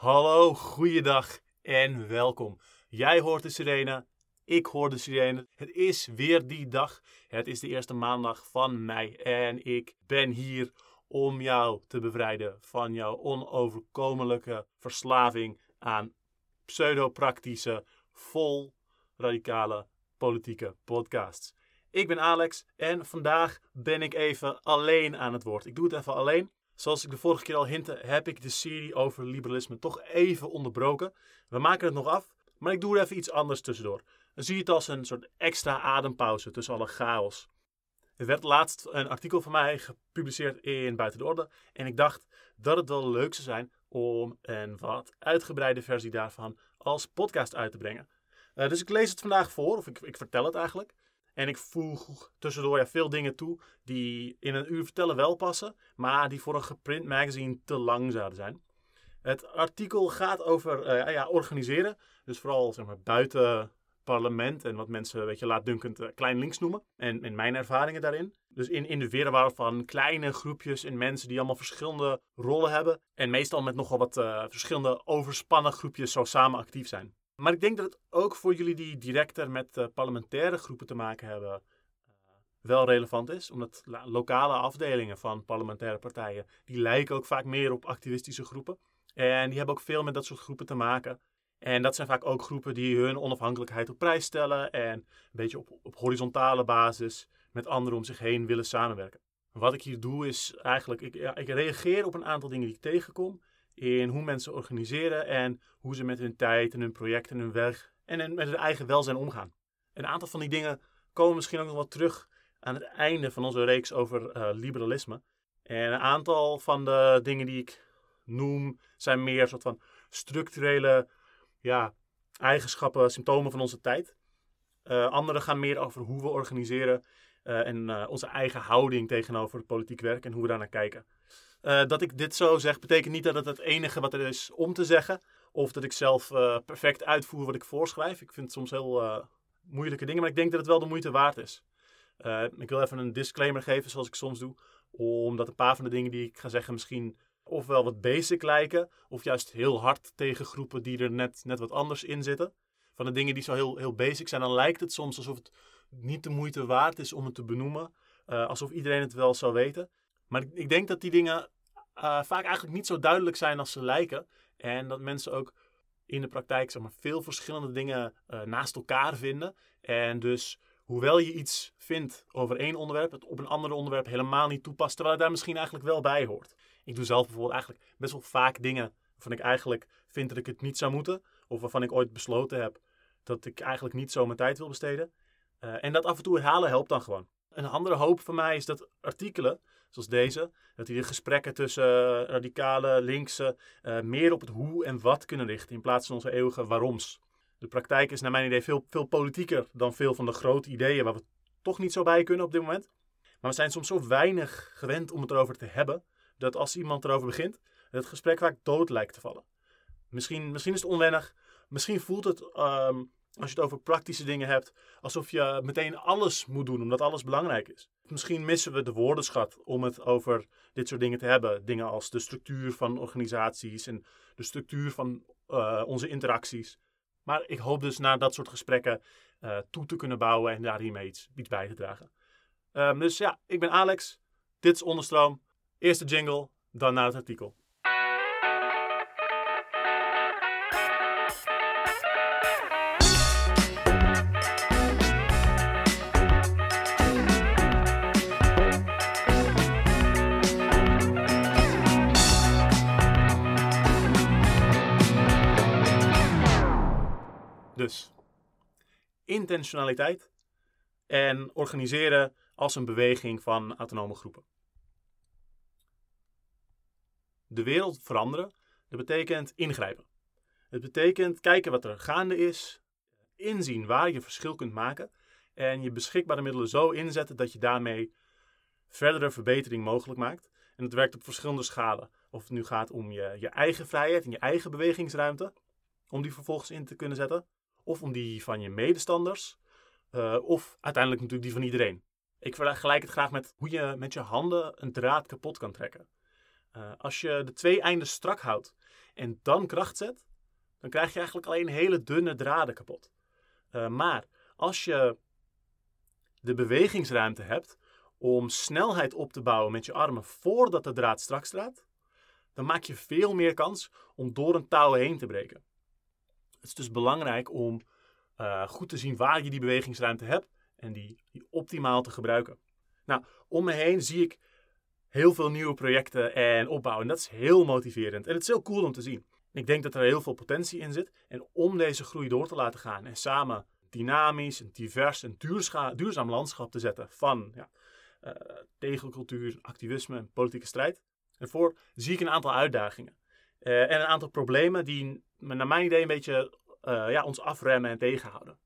Hallo, goeiedag en welkom. Jij hoort de sirene, ik hoor de sirene. Het is weer die dag. Het is de eerste maandag van mei en ik ben hier om jou te bevrijden van jouw onoverkomelijke verslaving aan pseudo-praktische, vol radicale politieke podcasts. Ik ben Alex en vandaag ben ik even alleen aan het woord. Ik doe het even alleen. Zoals ik de vorige keer al hintte, heb ik de serie over liberalisme toch even onderbroken. We maken het nog af, maar ik doe er even iets anders tussendoor. Dan zie je het als een soort extra adempauze tussen alle chaos. Er werd laatst een artikel van mij gepubliceerd in Buiten de Orde. En ik dacht dat het wel leuk zou zijn om een wat uitgebreide versie daarvan als podcast uit te brengen. Uh, dus ik lees het vandaag voor, of ik, ik vertel het eigenlijk. En ik voeg tussendoor ja, veel dingen toe die in een uur vertellen wel passen, maar die voor een geprint magazine te lang zouden zijn. Het artikel gaat over uh, ja, organiseren, dus vooral zeg maar, buiten parlement en wat mensen, weet je, laatdunkend uh, klein links noemen. En, en mijn ervaringen daarin. Dus in, in de wirwar van kleine groepjes en mensen die allemaal verschillende rollen hebben. En meestal met nogal wat uh, verschillende overspannen groepjes zo samen actief zijn. Maar ik denk dat het ook voor jullie die directer met uh, parlementaire groepen te maken hebben, wel relevant is. Omdat lokale afdelingen van parlementaire partijen, die lijken ook vaak meer op activistische groepen. En die hebben ook veel met dat soort groepen te maken. En dat zijn vaak ook groepen die hun onafhankelijkheid op prijs stellen en een beetje op, op horizontale basis met anderen om zich heen willen samenwerken. Wat ik hier doe is eigenlijk, ik, ik reageer op een aantal dingen die ik tegenkom in hoe mensen organiseren en hoe ze met hun tijd en hun project en hun werk en met hun eigen welzijn omgaan. Een aantal van die dingen komen misschien ook nog wel terug aan het einde van onze reeks over uh, liberalisme. En een aantal van de dingen die ik noem zijn meer soort van structurele ja, eigenschappen, symptomen van onze tijd. Uh, andere gaan meer over hoe we organiseren uh, en onze eigen houding tegenover het politiek werk en hoe we daar naar kijken. Dat ik dit zo zeg, betekent niet dat het het enige wat er is om te zeggen. Of dat ik zelf perfect uitvoer wat ik voorschrijf. Ik vind het soms heel moeilijke dingen, maar ik denk dat het wel de moeite waard is. ik wil even een disclaimer geven, zoals ik soms doe. Omdat een paar van de dingen die ik ga zeggen misschien ofwel wat basic lijken, of juist heel hard tegen groepen die er net, net wat anders in zitten. Van de dingen die zo heel, heel basic zijn, dan lijkt het soms alsof het niet de moeite waard is om het te benoemen. Alsof iedereen het wel zou weten. Maar ik, denk dat die dingen uh, vaak eigenlijk niet zo duidelijk zijn als ze lijken. En dat mensen ook in de praktijk zeg maar, veel verschillende dingen uh, naast elkaar vinden. En dus hoewel je iets vindt over één onderwerp, het op een ander onderwerp helemaal niet toepast, terwijl het daar misschien eigenlijk wel bij hoort. Ik doe zelf bijvoorbeeld eigenlijk best wel vaak dingen waarvan ik eigenlijk vind dat ik het niet zou moeten. Of waarvan ik ooit besloten heb dat ik eigenlijk niet zo mijn tijd wil besteden. Uh, en dat af en toe herhalen helpt dan gewoon. Een andere hoop van mij is dat artikelen, zoals deze, dat die de gesprekken tussen uh, radicale, linkse, uh, meer op het hoe en wat kunnen richten. In plaats van onze eeuwige waaroms. De praktijk is naar mijn idee veel, veel politieker dan veel van de grote ideeën waar we toch niet zo bij kunnen op dit moment. Maar we zijn soms zo weinig gewend om het erover te hebben, dat als iemand erover begint, het gesprek vaak dood lijkt te vallen. Misschien, misschien is het onwennig, misschien voelt het, um, als je het over praktische dingen hebt, alsof je meteen alles moet doen, omdat alles belangrijk is. Misschien missen we de woordenschat om het over dit soort dingen te hebben. Dingen als de structuur van organisaties en de structuur van uh, onze interacties. Maar ik hoop dus na dat soort gesprekken uh, toe te kunnen bouwen en daar hiermee iets, bij te dragen. Um, dus ja, ik ben Alex. Dit is Onderstroom. Eerst de jingle, dan naar het artikel. Dus intentionaliteit en organiseren als een beweging van autonome groepen. De wereld veranderen, dat betekent ingrijpen. Het betekent kijken wat er gaande is, inzien waar je verschil kunt maken en je beschikbare middelen zo inzetten dat je daarmee verdere verbetering mogelijk maakt. En het werkt op verschillende schalen. Of het nu gaat om je, je eigen vrijheid en je eigen bewegingsruimte, om die vervolgens in te kunnen zetten of om die van je medestanders, uh, of uiteindelijk natuurlijk die van iedereen. Ik vergelijk het graag met hoe je met je handen een draad kapot kan trekken. Uh, als je de twee einden strak houdt en dan kracht zet, dan krijg je eigenlijk alleen hele dunne draden kapot. Uh, maar als je de bewegingsruimte hebt om snelheid op te bouwen met je armen voordat de draad strak staat, dan maak je veel meer kans om door een touw heen te breken. Het is dus belangrijk om uh, goed te zien waar je die bewegingsruimte hebt en die, optimaal te gebruiken. Nou, om me heen zie ik heel veel nieuwe projecten en opbouwen. En dat is heel motiverend. En het is heel cool om te zien. Ik denk dat er heel veel potentie in zit. En om deze groei door te laten gaan en samen dynamisch, divers en duurzaam landschap te zetten van ja, uh, tegencultuur, activisme en politieke strijd. En voor zie ik een aantal uitdagingen. Uh, en een aantal problemen die naar mijn idee een beetje uh, ja, ons afremmen en tegenhouden.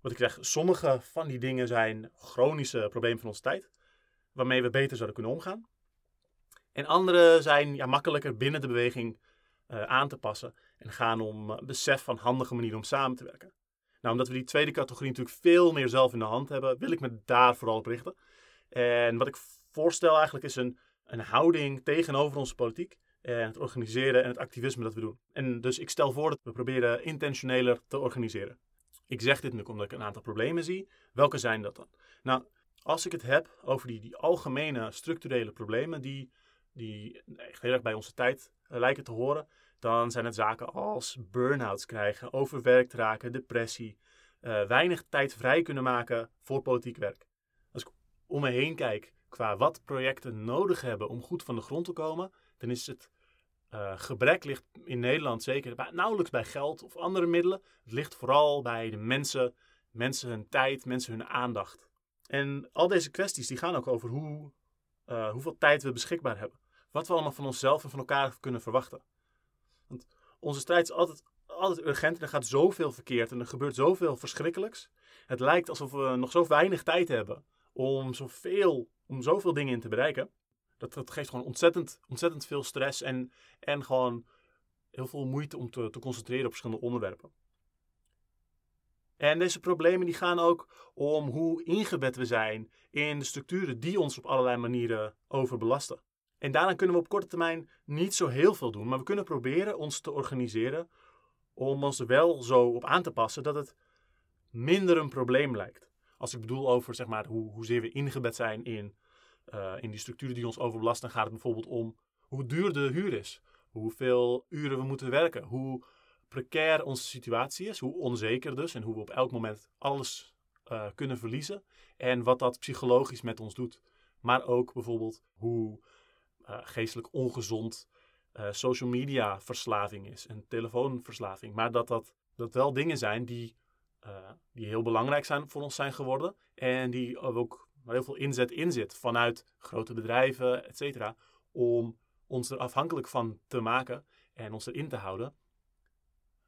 Wat ik zeg, sommige van die dingen zijn chronische problemen van onze tijd, waarmee we beter zouden kunnen omgaan. En andere zijn ja, makkelijker binnen de beweging uh, aan te passen en gaan om uh, besef van handige manieren om samen te werken. Nou, omdat we die tweede categorie natuurlijk veel meer zelf in de hand hebben, wil ik me daar vooral op richten. En wat ik voorstel eigenlijk is een, een houding tegenover onze politiek en het organiseren en het activisme dat we doen. En dus ik stel voor dat we proberen intentioneler te organiseren. Ik zeg dit natuurlijk omdat ik een aantal problemen zie. Welke zijn dat dan? Nou, als ik het heb over die, die algemene structurele problemen die, die heel erg bij onze tijd uh, lijken te horen, dan zijn het zaken als burn-outs krijgen, overwerkt raken, depressie, uh, weinig tijd vrij kunnen maken voor politiek werk. Als ik om me heen kijk qua wat projecten nodig hebben om goed van de grond te komen, dan is het uh, gebrek ligt in Nederland zeker bij, nauwelijks bij geld of andere middelen. Het ligt vooral bij de mensen, mensen hun tijd, mensen hun aandacht. En al deze kwesties die gaan ook over hoe, uh, hoeveel tijd we beschikbaar hebben. Wat we allemaal van onszelf en van elkaar kunnen verwachten. Want onze strijd is altijd, altijd urgent en er gaat zoveel verkeerd en er gebeurt zoveel verschrikkelijks. Het lijkt alsof we nog zo weinig tijd hebben om zoveel, om zoveel dingen in te bereiken. Dat, geeft gewoon ontzettend, ontzettend veel stress en, en gewoon heel veel moeite om te, te concentreren op verschillende onderwerpen. En deze problemen die gaan ook om hoe ingebed we zijn in de structuren die ons op allerlei manieren overbelasten. En daaraan kunnen we op korte termijn niet zo heel veel doen, maar we kunnen proberen ons te organiseren om ons er wel zo op aan te passen dat het minder een probleem lijkt. Als ik bedoel over zeg maar, hoe, hoezeer we ingebed zijn in uh, in die structuren die ons overbelasten, gaat het bijvoorbeeld om hoe duur de huur is, hoeveel uren we moeten werken, hoe precair onze situatie is, hoe onzeker dus en hoe we op elk moment alles uh, kunnen verliezen en wat dat psychologisch met ons doet. Maar ook bijvoorbeeld hoe uh, geestelijk ongezond social media verslaving is en telefoonverslaving. Maar dat dat, dat wel dingen zijn die, die heel belangrijk zijn voor ons zijn geworden en die ook waar heel veel inzet in zit vanuit grote bedrijven, et cetera, om ons er afhankelijk van te maken en ons erin te houden.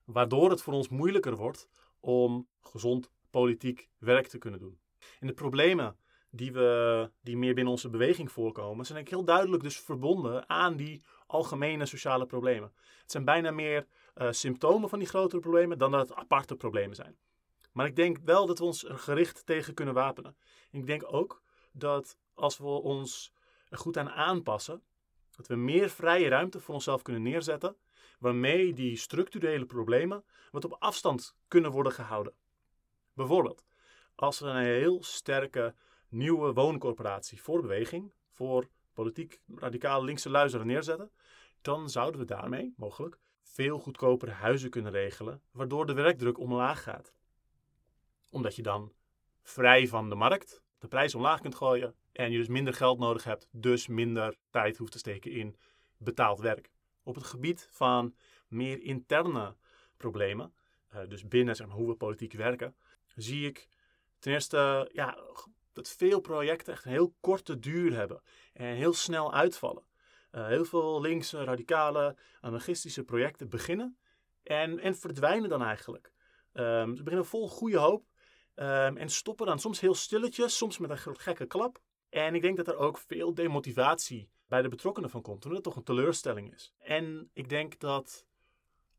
Waardoor het voor ons moeilijker wordt om gezond politiek werk te kunnen doen. En de problemen die, we, die meer binnen onze beweging voorkomen, zijn heel duidelijk dus verbonden aan die algemene sociale problemen. Het zijn bijna meer uh, symptomen van die grotere problemen dan dat het aparte problemen zijn. Maar ik denk wel dat we ons er gericht tegen kunnen wapenen. ik denk ook dat als we ons er goed aan aanpassen, dat we meer vrije ruimte voor onszelf kunnen neerzetten, waarmee die structurele problemen wat op afstand kunnen worden gehouden. Bijvoorbeeld, als we een heel sterke nieuwe wooncorporatie voor beweging, voor politiek radicaal linkse luisteren neerzetten, dan zouden we daarmee mogelijk veel goedkopere huizen kunnen regelen, waardoor de werkdruk omlaag gaat omdat je dan vrij van de markt de prijs omlaag kunt gooien en je dus minder geld nodig hebt, dus minder tijd hoeft te steken in betaald werk. Op het gebied van meer interne problemen, uh, dus binnen zeg maar, hoe we politiek werken, zie ik ten eerste ja, dat veel projecten echt een heel korte duur hebben en heel snel uitvallen. Uh, heel veel linkse, radicale, anarchistische projecten beginnen en, en verdwijnen dan eigenlijk. Um, ze beginnen vol goede hoop Um, en stoppen dan soms heel stilletjes, soms met een gekke klap. En ik denk dat er ook veel demotivatie bij de betrokkenen van komt, omdat het toch een teleurstelling is. En ik denk dat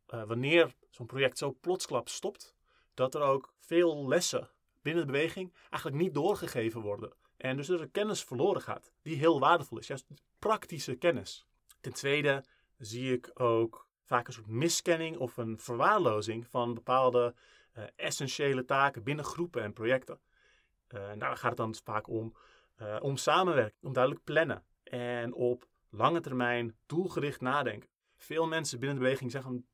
uh, wanneer zo'n project zo plotsklap stopt, dat er ook veel lessen binnen de beweging eigenlijk niet doorgegeven worden. En dus dat er kennis verloren gaat, die heel waardevol is. Juist praktische kennis. Ten tweede zie ik ook vaak een soort miskenning of een verwaarlozing van bepaalde uh, essentiële taken binnen groepen en projecten. Uh, daar gaat het dan vaak om, uh, om samenwerken, om duidelijk plannen en op lange termijn doelgericht nadenken. Veel mensen binnen de beweging zijn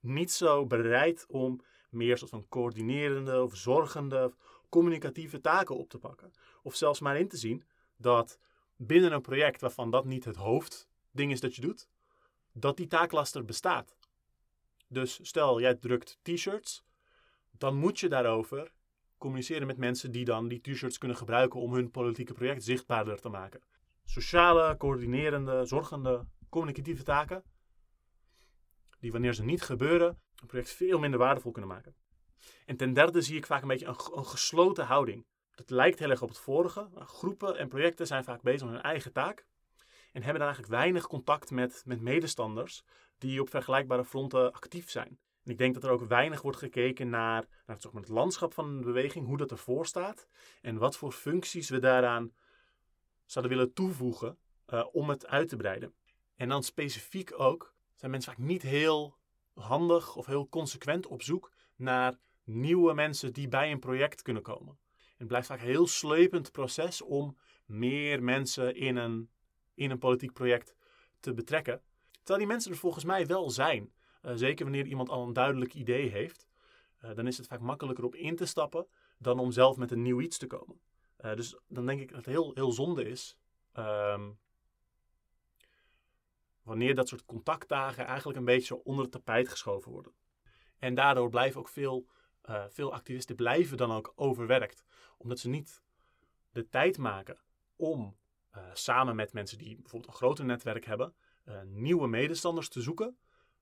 niet zo bereid om meer soort van coördinerende of zorgende of communicatieve taken op te pakken. Of zelfs maar in te zien dat binnen een project waarvan dat niet het hoofdding is dat je doet, dat die taaklaster bestaat. Dus stel, jij drukt t-shirts, dan moet je daarover communiceren met mensen die dan die t-shirts kunnen gebruiken om hun politieke project zichtbaarder te maken. Sociale, coördinerende, zorgende, communicatieve taken, die wanneer ze niet gebeuren, een project veel minder waardevol kunnen maken. En ten derde zie ik vaak een beetje een, een gesloten houding. Dat lijkt heel erg op het vorige. Groepen en projecten zijn vaak bezig met hun eigen taak. En hebben dan eigenlijk weinig contact met, met medestanders die op vergelijkbare fronten actief zijn. En ik denk dat er ook weinig wordt gekeken naar, naar het, het landschap van de beweging, hoe dat ervoor staat en wat voor functies we daaraan zouden willen toevoegen uh, om het uit te breiden. En dan specifiek ook zijn mensen vaak niet heel handig of heel consequent op zoek naar nieuwe mensen die bij een project kunnen komen. Het blijft vaak een heel slepend proces om meer mensen in een, in een politiek project te betrekken. Terwijl die mensen er volgens mij wel zijn. Uh, zeker wanneer iemand al een duidelijk idee heeft. Uh, dan is het vaak makkelijker op in te stappen dan om zelf met een nieuw iets te komen. Uh, dus dan denk ik dat het heel, heel zonde is. Um, wanneer dat soort contactdagen eigenlijk een beetje onder het tapijt geschoven worden. En daardoor blijven ook veel, veel activisten blijven dan ook overwerkt. Omdat ze niet de tijd maken om uh, samen met mensen die bijvoorbeeld een groter netwerk hebben, uh, nieuwe medestanders te zoeken.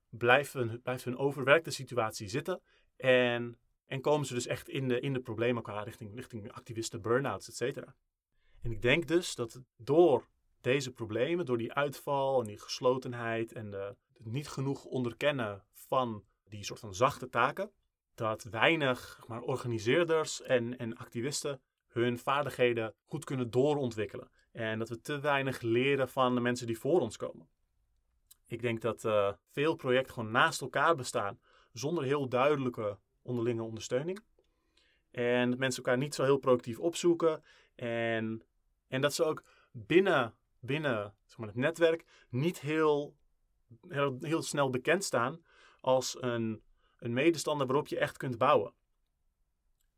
Blijft hun, hun overwerkte situatie zitten en, en komen ze dus echt in de, in de problemen qua richting, richting activisten, burn-outs, et. En ik denk dus dat door deze problemen, door die uitval en die geslotenheid en de, het niet genoeg onderkennen van die soort van zachte taken, dat weinig maar, organiseerders en, en activisten hun vaardigheden goed kunnen doorontwikkelen. En dat we te weinig leren van de mensen die voor ons komen. Ik denk dat uh, veel projecten gewoon naast elkaar bestaan zonder heel duidelijke onderlinge ondersteuning. En dat mensen elkaar niet zo heel productief opzoeken. En, en dat ze ook binnen binnen zeg maar, het netwerk niet heel, heel, heel snel bekend staan als een, een medestander waarop je echt kunt bouwen.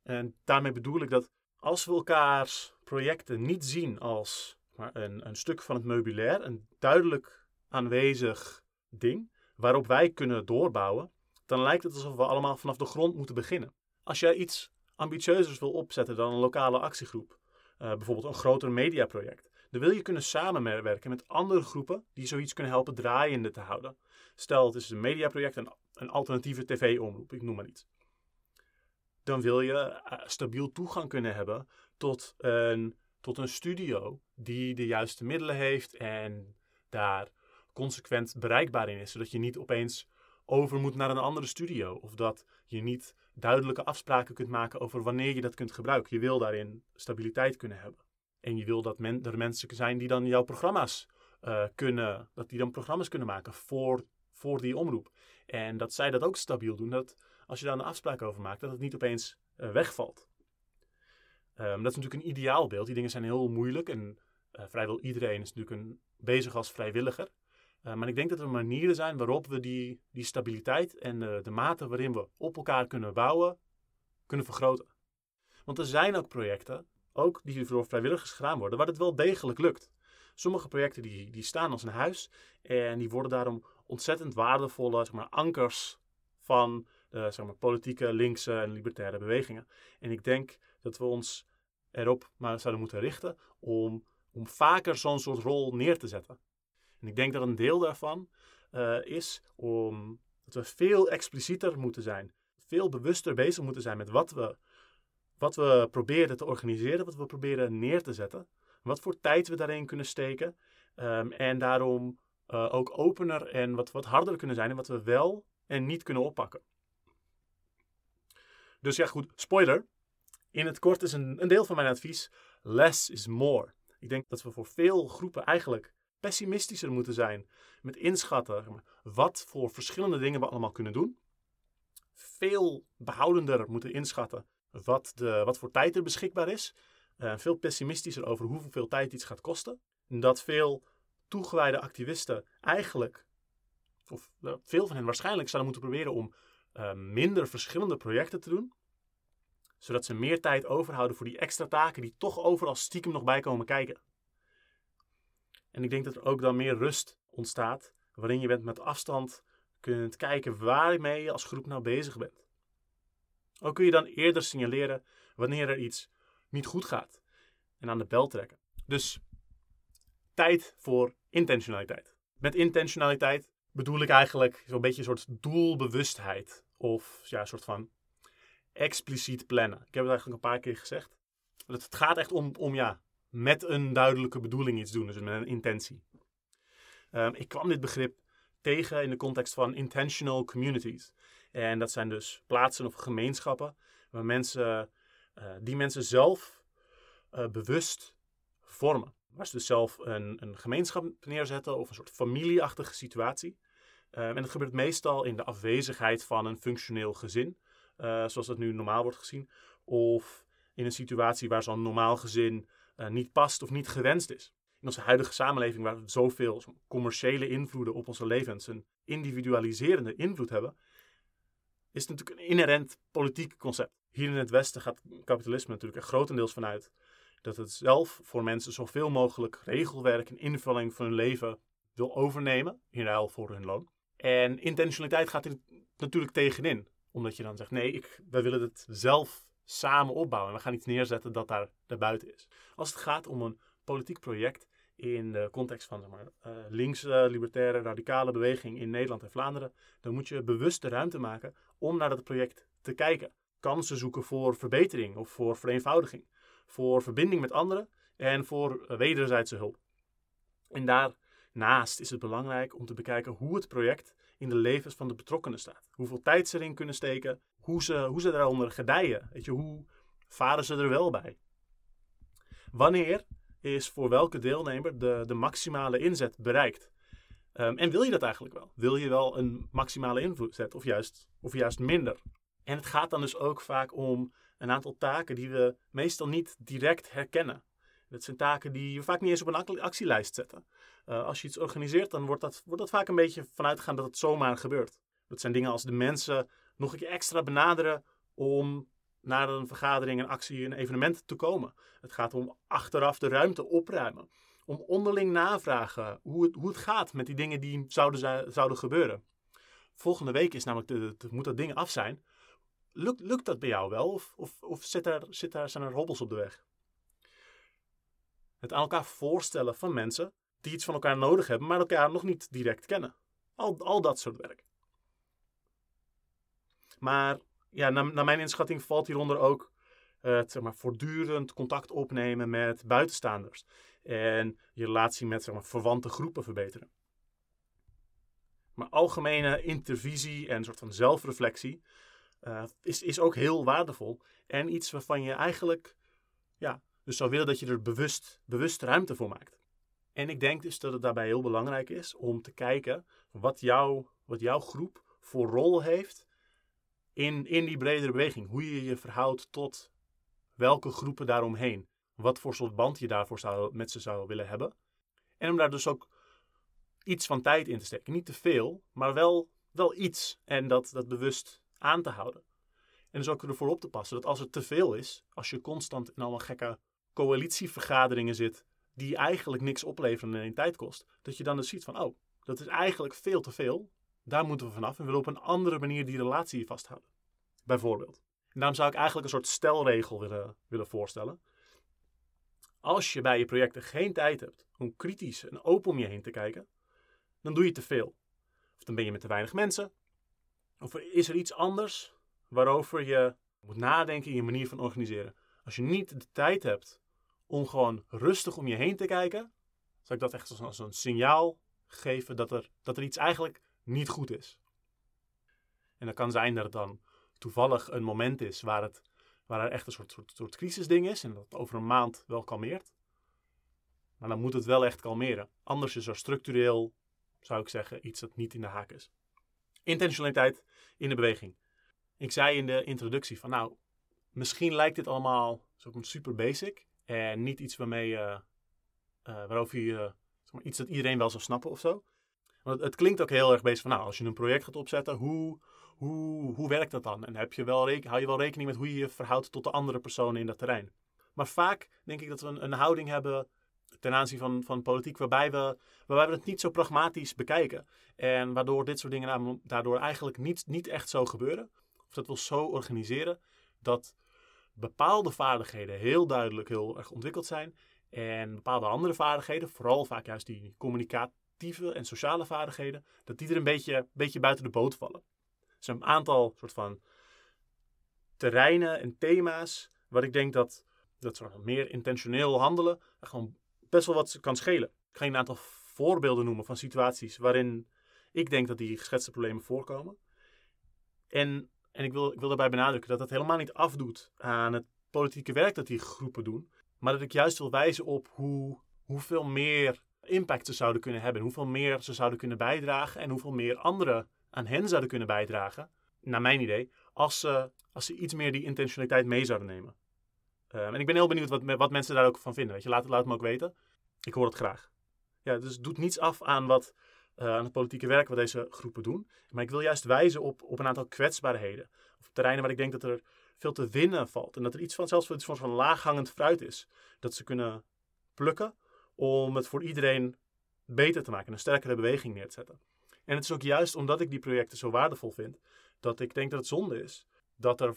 En daarmee bedoel ik dat als we elkaars projecten niet zien als maar een, een stuk van het meubilair, een duidelijk aanwezig ding waarop wij kunnen doorbouwen, dan lijkt het alsof we allemaal vanaf de grond moeten beginnen. Als jij iets ambitieuzers wil opzetten dan een lokale actiegroep, uh, bijvoorbeeld een groter mediaproject, dan wil je kunnen samenwerken met andere groepen die zoiets kunnen helpen draaiende te houden. Stel, het is een mediaproject, een, een alternatieve tv-omroep, ik noem maar iets. Dan wil je uh, stabiel toegang kunnen hebben tot een, tot een studio die de juiste middelen heeft en daar consequent bereikbaar in is, zodat je niet opeens over moet naar een andere studio of dat je niet duidelijke afspraken kunt maken over wanneer je dat kunt gebruiken. Je wil daarin stabiliteit kunnen hebben. En je wil dat men, er mensen zijn die dan jouw programma's uh, kunnen, dat die dan programma's kunnen maken voor, voor die omroep. En dat zij dat ook stabiel doen, dat als je daar een afspraak over maakt, dat het niet opeens uh, wegvalt. Um, dat is natuurlijk een ideaal beeld. Die dingen zijn heel moeilijk en uh, vrijwel iedereen is natuurlijk een, bezig als vrijwilliger. maar ik denk dat er manieren zijn waarop we die, die stabiliteit en de mate waarin we op elkaar kunnen bouwen, kunnen vergroten. Want er zijn ook projecten ook die door vrijwilligers gedaan worden, waar het wel degelijk lukt. Sommige projecten die, die staan als een huis en die worden daarom ontzettend waardevolle zeg maar, ankers van zeg maar, politieke, linkse en libertaire bewegingen. En ik denk dat we ons erop maar zouden moeten richten om, om vaker zo'n soort rol neer te zetten. En ik denk dat een deel daarvan uh, is om dat we veel explicieter moeten zijn, veel bewuster bezig moeten zijn met wat we wat we proberen te organiseren, wat we proberen neer te zetten, wat voor tijd we daarin kunnen steken um, en daarom uh, ook opener en wat, wat harder kunnen zijn en wat we wel en niet kunnen oppakken. Dus ja, goed, spoiler. In het kort is een, een deel van mijn advies: less is more. Ik denk dat we voor veel groepen eigenlijk pessimistischer moeten zijn met inschatten wat voor verschillende dingen we allemaal kunnen doen. Veel behoudender moeten inschatten wat, de, wat voor tijd er beschikbaar is. Uh, veel pessimistischer over hoeveel tijd iets gaat kosten. En dat veel toegewijde activisten eigenlijk, of nou, veel van hen waarschijnlijk, zouden moeten proberen om uh, minder verschillende projecten te doen. Zodat ze meer tijd overhouden voor die extra taken die toch overal stiekem nog bij komen kijken. En ik denk dat er ook dan meer rust ontstaat, waarin je bent met afstand kunt kijken waarmee je als groep nou bezig bent. Ook kun je dan eerder signaleren wanneer er iets niet goed gaat en aan de bel trekken. Dus tijd voor intentionaliteit. Met intentionaliteit bedoel ik eigenlijk zo'n beetje een soort doelbewustheid of ja, een soort van expliciet plannen. Ik heb het eigenlijk een paar keer gezegd. Het gaat echt om, om ja, met een duidelijke bedoeling iets doen, dus met een intentie. Um, ik kwam dit begrip tegen in de context van intentional communities. En dat zijn dus plaatsen of gemeenschappen waar mensen, uh, die mensen zelf uh, bewust vormen. Waar ze dus zelf een, een gemeenschap neerzetten of een soort familieachtige situatie. Um, en dat gebeurt meestal in de afwezigheid van een functioneel gezin, uh, zoals dat nu normaal wordt gezien. Of in een situatie waar zo'n normaal gezin uh, niet past of niet gewenst is. In onze huidige samenleving, waar zoveel commerciële invloeden op onze levens een individualiserende invloed hebben, is het natuurlijk een inherent politiek concept. Hier in het Westen gaat kapitalisme natuurlijk er grotendeels vanuit dat het zelf voor mensen zoveel mogelijk regelwerk en invulling van hun leven wil overnemen, in ruil voor hun loon. En intentionaliteit gaat er natuurlijk tegenin, omdat je dan zegt: nee, ik, wij willen het zelf samen opbouwen. En we gaan iets neerzetten dat daar daarbuiten is. Als het gaat om een politiek project in de context van zeg maar, uh, linkse, libertaire, radicale beweging in Nederland en Vlaanderen, dan moet je bewust de ruimte maken om naar dat project te kijken. Kansen zoeken voor verbetering of voor vereenvoudiging, voor verbinding met anderen en voor wederzijdse hulp. En daarnaast is het belangrijk om te bekijken hoe het project in de levens van de betrokkenen staat. Hoeveel tijd ze erin kunnen steken, hoe ze, hoe ze daaronder gedijen. Weet je, hoe varen ze er wel bij? Wanneer is voor welke deelnemer de, de maximale inzet bereikt? Um, en wil je dat eigenlijk wel? Wil je wel een maximale zetten of juist, of juist minder? En het gaat dan dus ook vaak om een aantal taken die we meestal niet direct herkennen. Dat zijn taken die we vaak niet eens op een actielijst zetten. Uh, als je iets organiseert, dan wordt dat, wordt dat vaak een beetje vanuitgegaan dat het zomaar gebeurt. Dat zijn dingen als de mensen nog een keer extra benaderen om naar een vergadering, een actie, een evenement te komen. Het gaat om achteraf de ruimte opruimen. Om onderling navragen hoe het, hoe het gaat met die dingen die zouden, zouden gebeuren. Volgende week is namelijk de, moet dat ding af zijn. Lukt, lukt dat bij jou wel? Of, of, zit er, zit er, zijn er hobbels op de weg? Het aan elkaar voorstellen van mensen die iets van elkaar nodig hebben, maar elkaar nog niet direct kennen. Al, al dat soort werk. Maar ja, naar, naar mijn inschatting valt hieronder ook het zeg maar, voortdurend contact opnemen met buitenstaanders. En je relatie met zeg maar, verwante groepen verbeteren. Maar algemene intervisie en een soort van zelfreflectie uh, is, is ook heel waardevol. En iets waarvan je eigenlijk ja, dus zou willen dat je er bewust, bewust ruimte voor maakt. En ik denk dus dat het daarbij heel belangrijk is om te kijken wat, jou, wat jouw groep voor rol heeft in, in die bredere beweging. Hoe je je verhoudt tot welke groepen daaromheen. Wat voor soort band je daarvoor zou, met ze zou willen hebben. En om daar dus ook iets van tijd in te steken. Niet te veel, maar wel, wel iets. En dat, dat bewust aan te houden. En dus ook ervoor op te passen dat als het te veel is, als je constant in allemaal gekke coalitievergaderingen zit, die eigenlijk niks opleveren en tijd kost, dat je dan dus ziet van, oh, dat is eigenlijk veel te veel. Daar moeten we vanaf en willen op een andere manier die relatie vasthouden. Bijvoorbeeld. En daarom zou ik eigenlijk een soort stelregel willen, willen voorstellen. Als je bij je projecten geen tijd hebt om kritisch en open om je heen te kijken, dan doe je te veel. Of dan ben je met te weinig mensen. Of is er iets anders waarover je moet nadenken in je manier van organiseren. Als je niet de tijd hebt om gewoon rustig om je heen te kijken, zou ik dat echt als een signaal geven dat er, dat er iets eigenlijk niet goed is. En dat kan zijn dat het dan toevallig een moment is waar het waar er echt een soort, soort, soort crisisding is en dat over een maand wel kalmeert. Maar dan moet het wel echt kalmeren. Anders is er structureel, zou ik zeggen, iets dat niet in de haak is. Intentionaliteit in de beweging. Ik zei in de introductie van nou, misschien lijkt dit allemaal super basic en niet iets waarmee je, uh, waarover je, zeg maar, iets dat iedereen wel zou snappen of zo. Want het, het, klinkt ook heel erg bezig van nou, als je een project gaat opzetten, hoe, hoe, hoe werkt dat dan? En heb je wel hou je wel rekening met hoe je je verhoudt tot de andere personen in dat terrein? Maar vaak denk ik dat we een, een houding hebben ten aanzien van, van politiek waarbij we, waarbij we het niet zo pragmatisch bekijken. En waardoor dit soort dingen daardoor eigenlijk niet, niet echt zo gebeuren. Of dat we zo organiseren dat bepaalde vaardigheden heel duidelijk heel erg ontwikkeld zijn. En bepaalde andere vaardigheden, vooral vaak juist die communicatieve en sociale vaardigheden, dat die er een beetje, beetje buiten de boot vallen. Er zijn een aantal soort van terreinen en thema's waar ik denk dat, dat soort meer intentioneel handelen gewoon best wel wat kan schelen. Ik ga een aantal voorbeelden noemen van situaties waarin ik denk dat die geschetste problemen voorkomen. En, en ik, wil, ik wil daarbij benadrukken dat dat helemaal niet afdoet aan het politieke werk dat die groepen doen. Maar dat ik juist wil wijzen op hoe, hoeveel meer impact ze zouden kunnen hebben. Hoeveel meer ze zouden kunnen bijdragen. En hoeveel meer anderen aan hen zouden kunnen bijdragen. Naar mijn idee. Als ze, als ze iets meer die intentionaliteit mee zouden nemen. Ehm, en ik ben heel benieuwd wat, wat mensen daar ook van vinden. Weet je, laat, laat me ook weten. Ik hoor het graag. Ja, dus het doet niets af aan, wat, aan het politieke werk wat deze groepen doen. Maar ik wil juist wijzen op, op een aantal kwetsbaarheden. Of terreinen waar ik denk dat er veel te winnen valt. En dat er iets van, zelfs iets van, van laaghangend fruit is. Dat ze kunnen plukken om het voor iedereen beter te maken. Een sterkere beweging neer te zetten. En het is ook juist omdat ik die projecten zo waardevol vind. Dat ik denk dat het zonde is dat er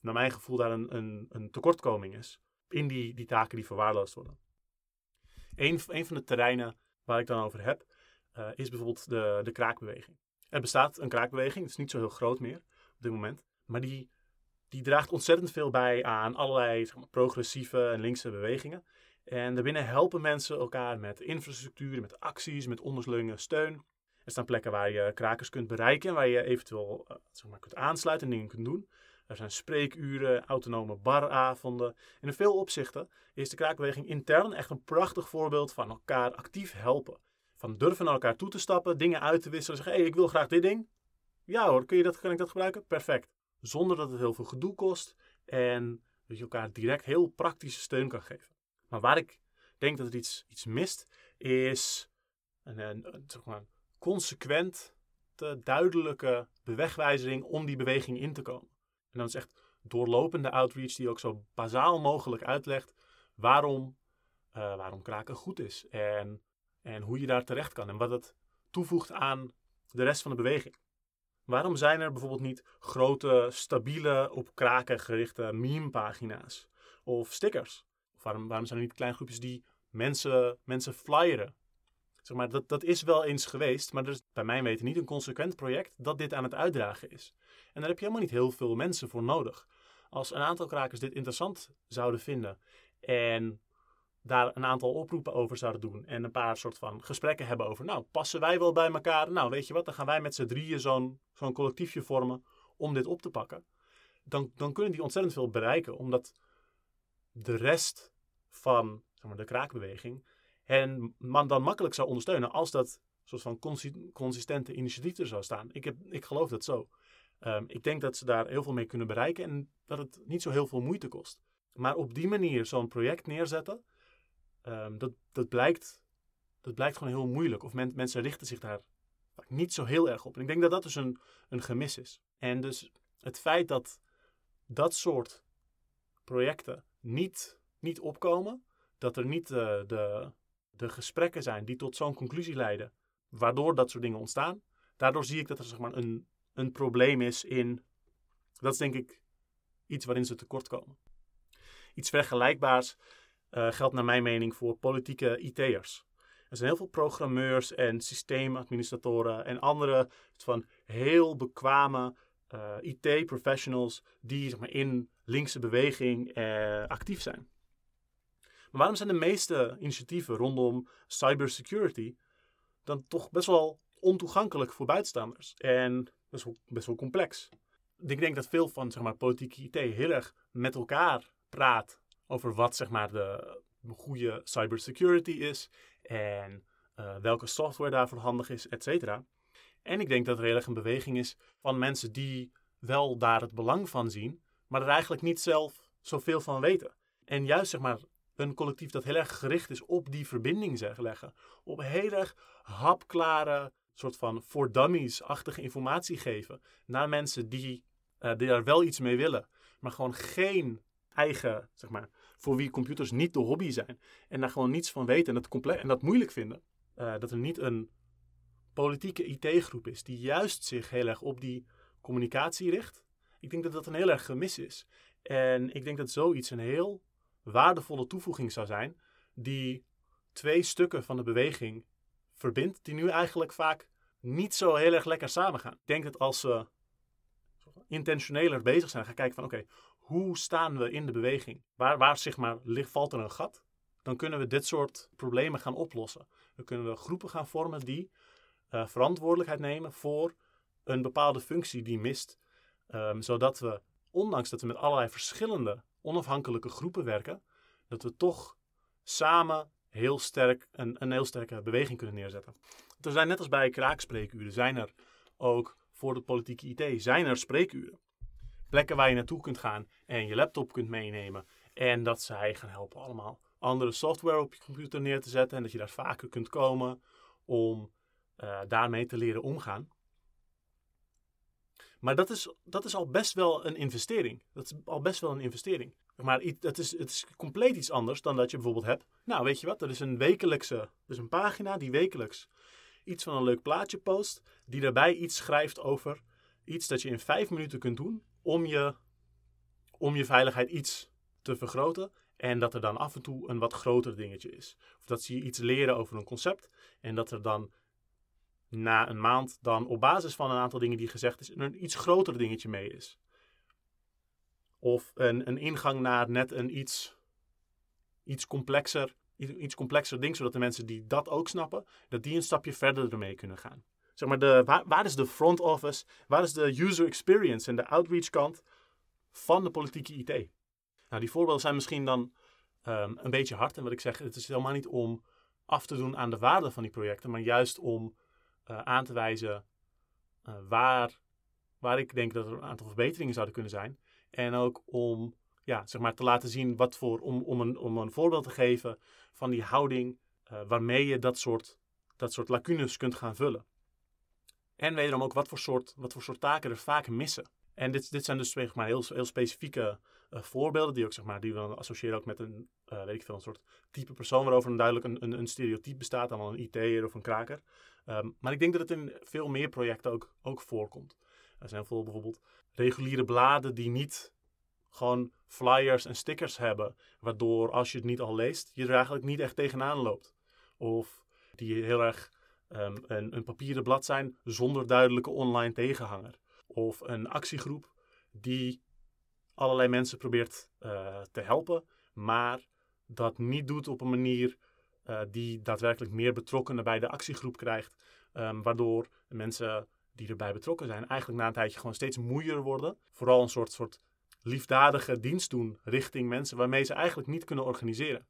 naar mijn gevoel daar een, een, een tekortkoming is. In die, die taken die verwaarloosd worden. Een, een van de terreinen waar ik dan over heb, uh, is bijvoorbeeld de, de kraakbeweging. Er bestaat een kraakbeweging, het is niet zo heel groot meer op dit moment. Maar die, die draagt ontzettend veel bij aan allerlei zeg maar, progressieve en linkse bewegingen. En daarbinnen helpen mensen elkaar met infrastructuur, met acties, met onderlinge steun. Er staan plekken waar je krakers kunt bereiken, waar je eventueel uh, zeg maar, kunt aansluiten en dingen kunt doen. Er zijn spreekuren, autonome baravonden. in veel opzichten is de kraakbeweging intern echt een prachtig voorbeeld van elkaar actief helpen. Van durven naar elkaar toe te stappen, dingen uit te wisselen. Zeggen, hé, ik wil graag dit ding. Ja hoor, kun je dat, kan ik dat gebruiken? Perfect. Zonder dat het heel veel gedoe kost en dat je elkaar direct heel praktische steun kan geven. Maar waar ik denk dat er iets, iets mist, is een, een, zeg maar, consequent, duidelijke bewegwijzering om die beweging in te komen. En dan is echt doorlopende outreach die ook zo bazaal mogelijk uitlegt waarom, uh, waarom kraken goed is. En, en hoe je daar terecht kan. En wat het toevoegt aan de rest van de beweging. Waarom zijn er bijvoorbeeld niet grote, stabiele, op kraken gerichte meme-pagina's of stickers? Of waarom, zijn er niet kleine groepjes die mensen, mensen flyeren? Zeg maar, dat, dat is wel eens geweest, maar er is bij mijn weten niet een consequent project dat dit aan het uitdragen is. En daar heb je helemaal niet heel veel mensen voor nodig. Als een aantal krakers dit interessant zouden vinden en daar een aantal oproepen over zouden doen en een paar soort van gesprekken hebben over, nou, passen wij wel bij elkaar? Nou, weet je wat, dan gaan wij met z'n drieën zo'n zo'n collectiefje vormen om dit op te pakken. Dan, dan kunnen die ontzettend veel bereiken, omdat de rest van zeg maar, de kraakbeweging hen man dan makkelijk zou ondersteunen als dat soort van consistente initiatief er zou staan. Ik, heb, ik geloof dat zo. Um, ik denk dat ze daar heel veel mee kunnen bereiken en dat het niet zo heel veel moeite kost. Maar op die manier zo'n project neerzetten, um, dat, dat, blijkt, dat blijkt gewoon heel moeilijk. Of men, mensen richten zich daar niet zo heel erg op. En ik denk dat dat dus een, een gemis is. En dus het feit dat dat soort projecten niet, niet opkomen, dat er niet de, de, de gesprekken zijn die tot zo'n conclusie leiden, waardoor dat soort dingen ontstaan, daardoor zie ik dat er zeg maar, een, een probleem is in. Dat is denk ik iets waarin ze tekort komen. Iets vergelijkbaars uh, geldt naar mijn mening voor politieke IT'ers. Er zijn heel veel programmeurs en systeemadministratoren en andere van heel bekwame eh, IT-professionals die zeg maar, in linkse beweging uh, actief zijn. Maar waarom zijn de meeste initiatieven rondom cybersecurity dan toch best wel ontoegankelijk voor buitenstaanders? En best wel, best wel complex. ik denk dat veel van zeg maar, politieke IT heel erg met elkaar praat over wat zeg maar, de goede cybersecurity is en uh, welke software daarvoor handig is, et cetera. En ik denk dat er heel erg een beweging is van mensen die wel daar het belang van zien, maar er eigenlijk niet zelf zoveel van weten. En juist zeg maar een collectief dat heel erg gericht is op die verbinding zeg, leggen. Op heel erg hapklare, soort van voor dummies-achtige informatie geven naar mensen die, uh, die daar wel iets mee willen, maar gewoon geen eigen, zeg maar, voor wie computers niet de hobby zijn en daar gewoon niets van weten en dat, compleet, en dat moeilijk vinden. Uh, dat er niet een politieke IT-groep is die juist zich heel erg op die communicatie richt. Ik denk dat dat een heel erg gemis is. En ik denk dat zoiets een heel waardevolle toevoeging zou zijn, die twee stukken van de beweging verbindt, die nu eigenlijk vaak niet zo heel erg lekker samengaan. Ik denk dat als we intentioneler bezig zijn, gaan kijken van oké, hoe staan we in de beweging? Waar, waar zeg maar, ligt, valt er een gat? Dan kunnen we dit soort problemen gaan oplossen. Dan kunnen we groepen gaan vormen die uh, verantwoordelijkheid nemen voor een bepaalde functie die mist. Um, zodat we, ondanks dat we met allerlei verschillende onafhankelijke groepen werken, dat we toch samen heel sterk een, een heel sterke beweging kunnen neerzetten. Er zijn net als bij kraakspreekuren, zijn er ook voor de politieke IT, zijn er spreekuren. Plekken waar je naartoe kunt gaan en je laptop kunt meenemen. En dat zij gaan helpen allemaal andere software op je computer neer te zetten. En dat je daar vaker kunt komen om uh, daarmee te leren omgaan. Maar dat is, dat is al best wel een investering. Dat is al best wel een investering. Maar het is, het is compleet iets anders dan dat je bijvoorbeeld hebt. Nou, weet je wat? Dat is een wekelijkse. Dus een pagina die wekelijks iets van een leuk plaatje post. Die daarbij iets schrijft over iets dat je in vijf minuten kunt doen. Om je, om je veiligheid iets te vergroten. En dat er dan af en toe een wat groter dingetje is. Of dat ze je iets leren over een concept. En dat er dan na een maand dan op basis van een aantal dingen die gezegd is, een iets groter dingetje mee is. Of een, een ingang naar net een iets, iets complexer iets complexer ding, zodat de mensen die dat ook snappen, dat die een stapje verder ermee kunnen gaan. Zeg maar, de, waar, is de front office, waar is de user experience en de outreach kant van de politieke IT? Nou, die voorbeelden zijn misschien dan um, een beetje hard. En wat ik zeg, het is helemaal niet om af te doen aan de waarde van die projecten, maar juist om uh, aan te wijzen uh, waar, waar ik denk dat er een aantal verbeteringen zouden kunnen zijn. En ook om ja, zeg maar, te laten zien wat voor, om, om, een, om een voorbeeld te geven van die houding uh, waarmee je dat soort, dat soort lacunes kunt gaan vullen. En wederom ook wat voor soort, wat voor soort taken er vaak missen. En dit, dit zijn dus zeg maar, heel, heel specifieke uh, voorbeelden die, ook, zeg maar, die we associëren ook met een, uh, weet ik veel, een soort type persoon waarover een duidelijk een, een, stereotype bestaat, dan wel een IT'er of een kraker. Um, maar ik denk dat het in veel meer projecten ook, ook voorkomt. Er zijn bijvoorbeeld reguliere bladen die niet gewoon flyers en stickers hebben, waardoor als je het niet al leest, je er eigenlijk niet echt tegenaan loopt. Of die heel erg um, een, een papieren blad zijn zonder duidelijke online tegenhanger. Of een actiegroep die allerlei mensen probeert uh, te helpen, maar dat niet doet op een manier uh, die daadwerkelijk meer betrokkenen bij de actiegroep krijgt. Um, waardoor mensen die erbij betrokken zijn eigenlijk na een tijdje gewoon steeds moeier worden. Vooral een soort, soort liefdadige dienst doen richting mensen waarmee ze eigenlijk niet kunnen organiseren.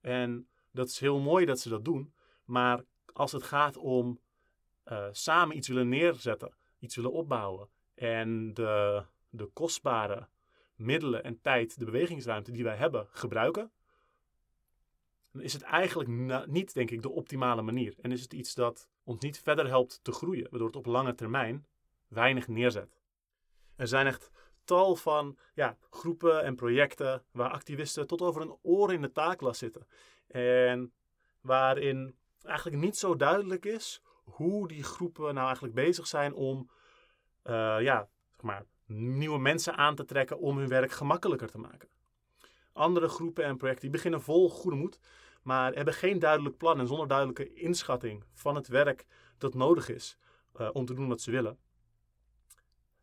En dat is heel mooi dat ze dat doen, maar als het gaat om uh, samen iets willen neerzetten, iets willen opbouwen en de, de kostbare middelen en tijd, de bewegingsruimte die wij hebben, gebruiken, dan is het eigenlijk niet, denk ik, de optimale manier. En is het iets dat ons niet verder helpt te groeien, waardoor het op lange termijn weinig neerzet. Er zijn echt tal van ja, groepen en projecten waar activisten tot over een oor in de taaklas zitten. En waarin eigenlijk niet zo duidelijk is hoe die groepen nou eigenlijk bezig zijn om uh, ja, zeg maar, nieuwe mensen aan te trekken om hun werk gemakkelijker te maken. Andere groepen en projecten beginnen vol goede moed, maar hebben geen duidelijk plan en zonder duidelijke inschatting van het werk dat nodig is uh, om te doen wat ze willen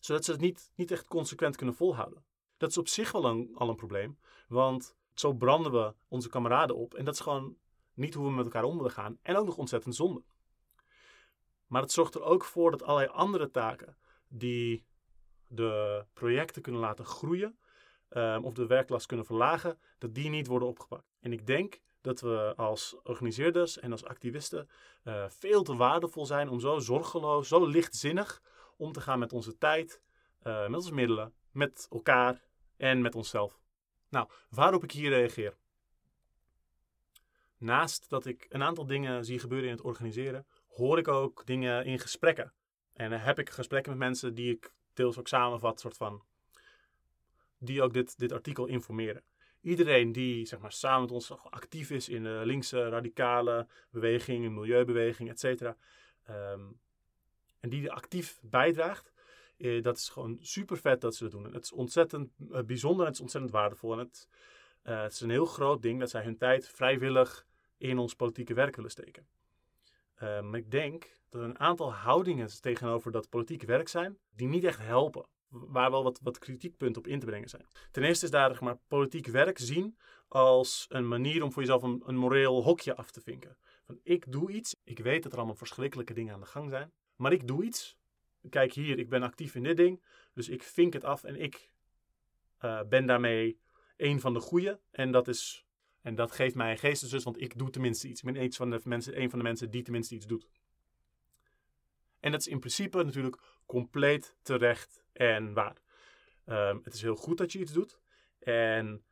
zodat ze het niet, niet echt consequent kunnen volhouden. Dat is op zich wel een, al een probleem, want zo branden we onze kameraden op. En dat is gewoon niet hoe we met elkaar om willen gaan. En ook nog ontzettend zonde. Maar het zorgt er ook voor dat allerlei andere taken die de projecten kunnen laten groeien ehm, of de werklast kunnen verlagen, dat die niet worden opgepakt. En ik denk dat we als organiseerders en als activisten uh, veel te waardevol zijn om zo zorgeloos, zo lichtzinnig om te gaan met onze tijd, uh, met onze middelen, met elkaar en met onszelf. Nou, waarop ik hier reageer. Naast dat ik een aantal dingen zie gebeuren in het organiseren, hoor ik ook dingen in gesprekken. En heb ik gesprekken met mensen die ik deels ook samenvat, soort van, die ook dit, dit artikel informeren. Iedereen die zeg maar, samen met ons actief is in de linkse radicale beweging, milieubeweging, et cetera. Ehm, en die actief bijdraagt, eh, dat is gewoon super vet dat ze dat doen. het is ontzettend eh, bijzonder en het is ontzettend waardevol. En het, uh, het is een heel groot ding dat zij hun tijd vrijwillig in ons politieke werk willen steken. Ehm, maar ik denk dat er een aantal houdingen tegenover dat politieke werk zijn, die niet echt helpen. Waar wel wat, wat kritiekpunten op in te brengen zijn. Ten eerste is daar maar, politiek werk zien als een manier om voor jezelf een, moreel hokje af te vinken. Van ik doe iets, ik weet dat er allemaal verschrikkelijke dingen aan de gang zijn, maar ik doe iets. Kijk hier, ik ben actief in dit ding, dus ik vink het af en ik uh, ben daarmee een van de goeie. En dat is en dat geeft mij een geestesrust, want ik doe tenminste iets. Ik ben een van, de mensen, een van de mensen die tenminste iets doet. En dat is in principe natuurlijk compleet terecht en waar. Um, het is heel goed dat je iets doet. En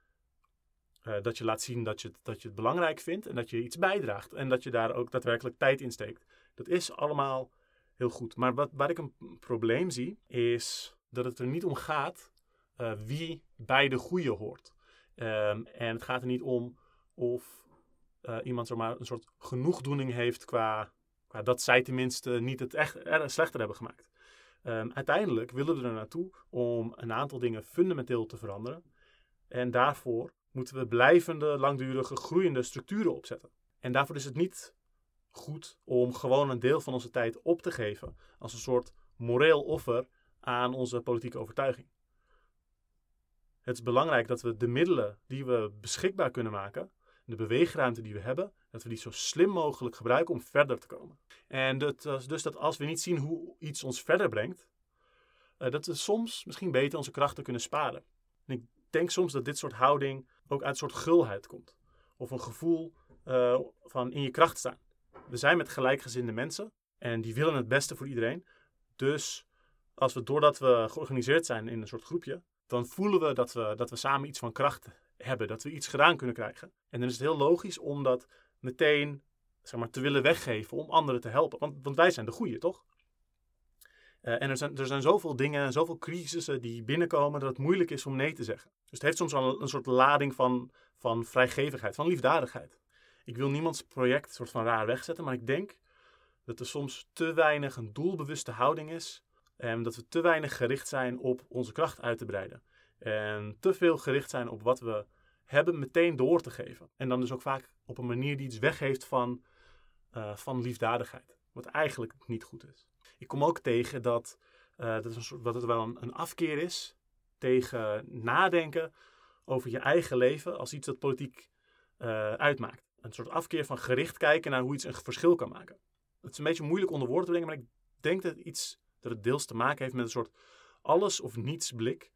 uh, dat je laat zien dat je, dat je het belangrijk vindt en dat je iets bijdraagt. En dat je daar ook daadwerkelijk tijd in steekt. Dat is allemaal heel goed. Maar wat, waar ik een probleem zie, is dat het er niet om gaat uh, wie bij de goede hoort. Um, en het gaat er niet om of uh, iemand zomaar een soort genoegdoening heeft qua, qua dat zij tenminste niet het echt er slechter hebben gemaakt. Um, uiteindelijk willen we er naartoe om een aantal dingen fundamenteel te veranderen. En daarvoor moeten we blijvende, langdurige, groeiende structuren opzetten. En daarvoor is het niet goed om gewoon een deel van onze tijd op te geven als een soort moreel offer aan onze politieke overtuiging. Het is belangrijk dat we de middelen die we beschikbaar kunnen maken, de beweegruimte die we hebben, dat we die zo slim mogelijk gebruiken om verder te komen. En dat, dus dat als we niet zien hoe iets ons verder brengt, uh, dat we soms misschien beter onze krachten kunnen sparen. En ik denk soms dat dit soort houding ook uit een soort gulheid komt. Of een gevoel uh, van in je kracht staan. We zijn met gelijkgezinde mensen en die willen het beste voor iedereen. Dus als we doordat we georganiseerd zijn in een soort groepje, dan voelen we dat we, dat we samen iets van kracht hebben, dat we iets gedaan kunnen krijgen. En dan is het heel logisch om dat meteen zeg maar, te willen weggeven om anderen te helpen. Want, want wij zijn de goeie, toch? Uh, en er zijn, er zijn zoveel dingen, zoveel crisissen die binnenkomen dat het moeilijk is om nee te zeggen. Dus het heeft soms al een, een soort lading van, van vrijgevigheid, van liefdadigheid. Ik wil niemands project soort van raar wegzetten, maar ik denk dat er soms te weinig een doelbewuste houding is. En dat we te weinig gericht zijn op onze kracht uit te breiden. En te veel gericht zijn op wat we hebben meteen door te geven. En dan dus ook vaak op een manier die iets weggeeft van, uh, van liefdadigheid. Wat eigenlijk niet goed is. Ik kom ook tegen dat, uh, dat, een soort, dat het wel een, een, afkeer is tegen nadenken over je eigen leven als iets dat politiek uh, uitmaakt. Een soort afkeer van gericht kijken naar hoe iets een verschil kan maken. Het is een beetje moeilijk onder woorden te brengen, maar ik denk dat iets dat het deels te maken heeft met een soort alles of niets blik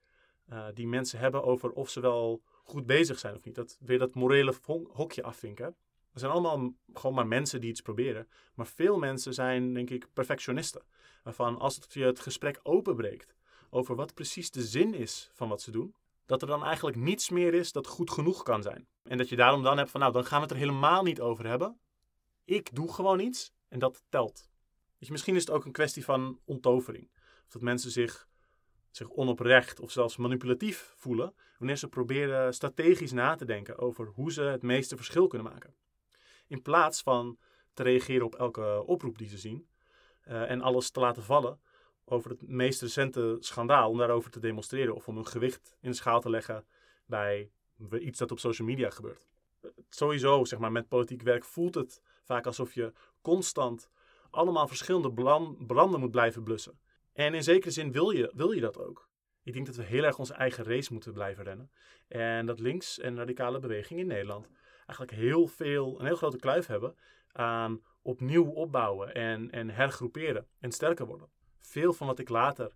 uh, die mensen hebben over of ze wel goed bezig zijn of niet. Dat, weer dat morele hokje afvinken. Er zijn allemaal gewoon maar mensen die iets proberen. Maar veel mensen zijn, denk ik, perfectionisten. Waarvan als je het gesprek openbreekt over wat precies de zin is van wat ze doen, dat er dan eigenlijk niets meer is dat goed genoeg kan zijn. En dat je daarom dan hebt van, nou, dan gaan we het er helemaal niet over hebben. Ik doe gewoon iets en dat telt. Misschien is het ook een kwestie van onttovering. Of dat mensen zich zich onoprecht of zelfs manipulatief voelen wanneer ze proberen strategisch na te denken over hoe ze het meeste verschil kunnen maken. In plaats van te reageren op elke oproep die ze zien uh, en alles te laten vallen over het meest recente schandaal om daarover te demonstreren of om een gewicht in de schaal te leggen bij iets dat op social media gebeurt. Sowieso, zeg maar, met politiek werk voelt het vaak alsof je constant allemaal verschillende branden moet blijven blussen. En in zekere zin wil je, wil je dat ook. Ik denk dat we heel erg onze eigen race moeten blijven rennen. En dat links- en radicale beweging in Nederland eigenlijk heel veel, een heel grote kluif hebben aan opnieuw opbouwen en, en hergroeperen en sterker worden. Veel van wat ik later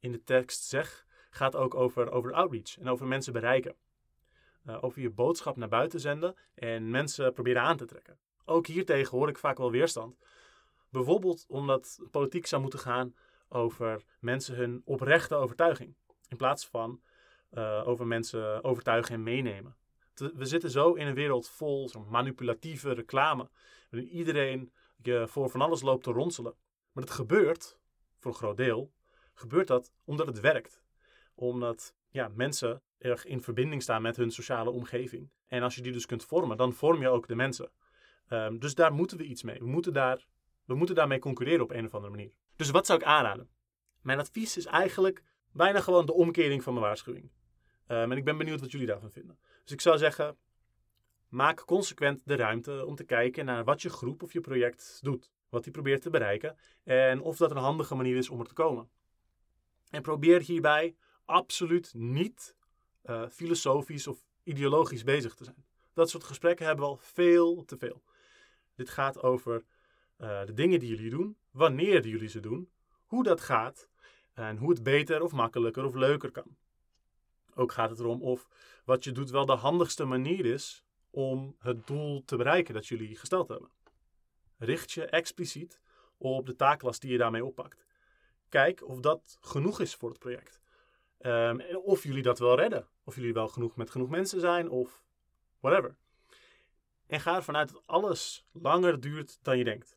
in de tekst zeg, gaat ook over, over outreach en over mensen bereiken. Uh, over je boodschap naar buiten zenden en mensen proberen aan te trekken. Ook hiertegen hoor ik vaak wel weerstand. Bijvoorbeeld omdat politiek zou moeten gaan over mensen hun oprechte overtuiging. In plaats van uh, over mensen overtuigen en meenemen. We zitten zo in een wereld vol manipulatieve reclame. Waarin iedereen je voor van alles loopt te ronselen. Maar dat gebeurt, voor een groot deel, gebeurt dat omdat het werkt. Omdat ja, mensen erg in verbinding staan met hun sociale omgeving. En als je die dus kunt vormen, dan vorm je ook de mensen. Um, dus daar moeten we iets mee. We moeten, daar, we moeten daarmee concurreren op een of andere manier. Dus wat zou ik aanraden? Mijn advies is eigenlijk bijna gewoon de omkering van mijn waarschuwing. Um, en ik ben benieuwd wat jullie daarvan vinden. Dus ik zou zeggen, maak consequent de ruimte om te kijken naar wat je groep of je project doet. Wat die probeert te bereiken en of dat een handige manier is om er te komen. En probeer hierbij absoluut niet uh, filosofisch of ideologisch bezig te zijn. Dat soort gesprekken hebben we al veel te veel. Dit gaat over uh, de dingen die jullie doen, wanneer jullie ze doen, hoe dat gaat en hoe het beter of makkelijker of leuker kan. Ook gaat het erom of wat je doet wel de handigste manier is om het doel te bereiken dat jullie gesteld hebben. Richt je expliciet op de taaklast die je daarmee oppakt. Kijk of dat genoeg is voor het project. Um, of jullie dat wel redden. Of jullie wel genoeg met genoeg mensen zijn of whatever. En ga ervan uit dat alles langer duurt dan je denkt.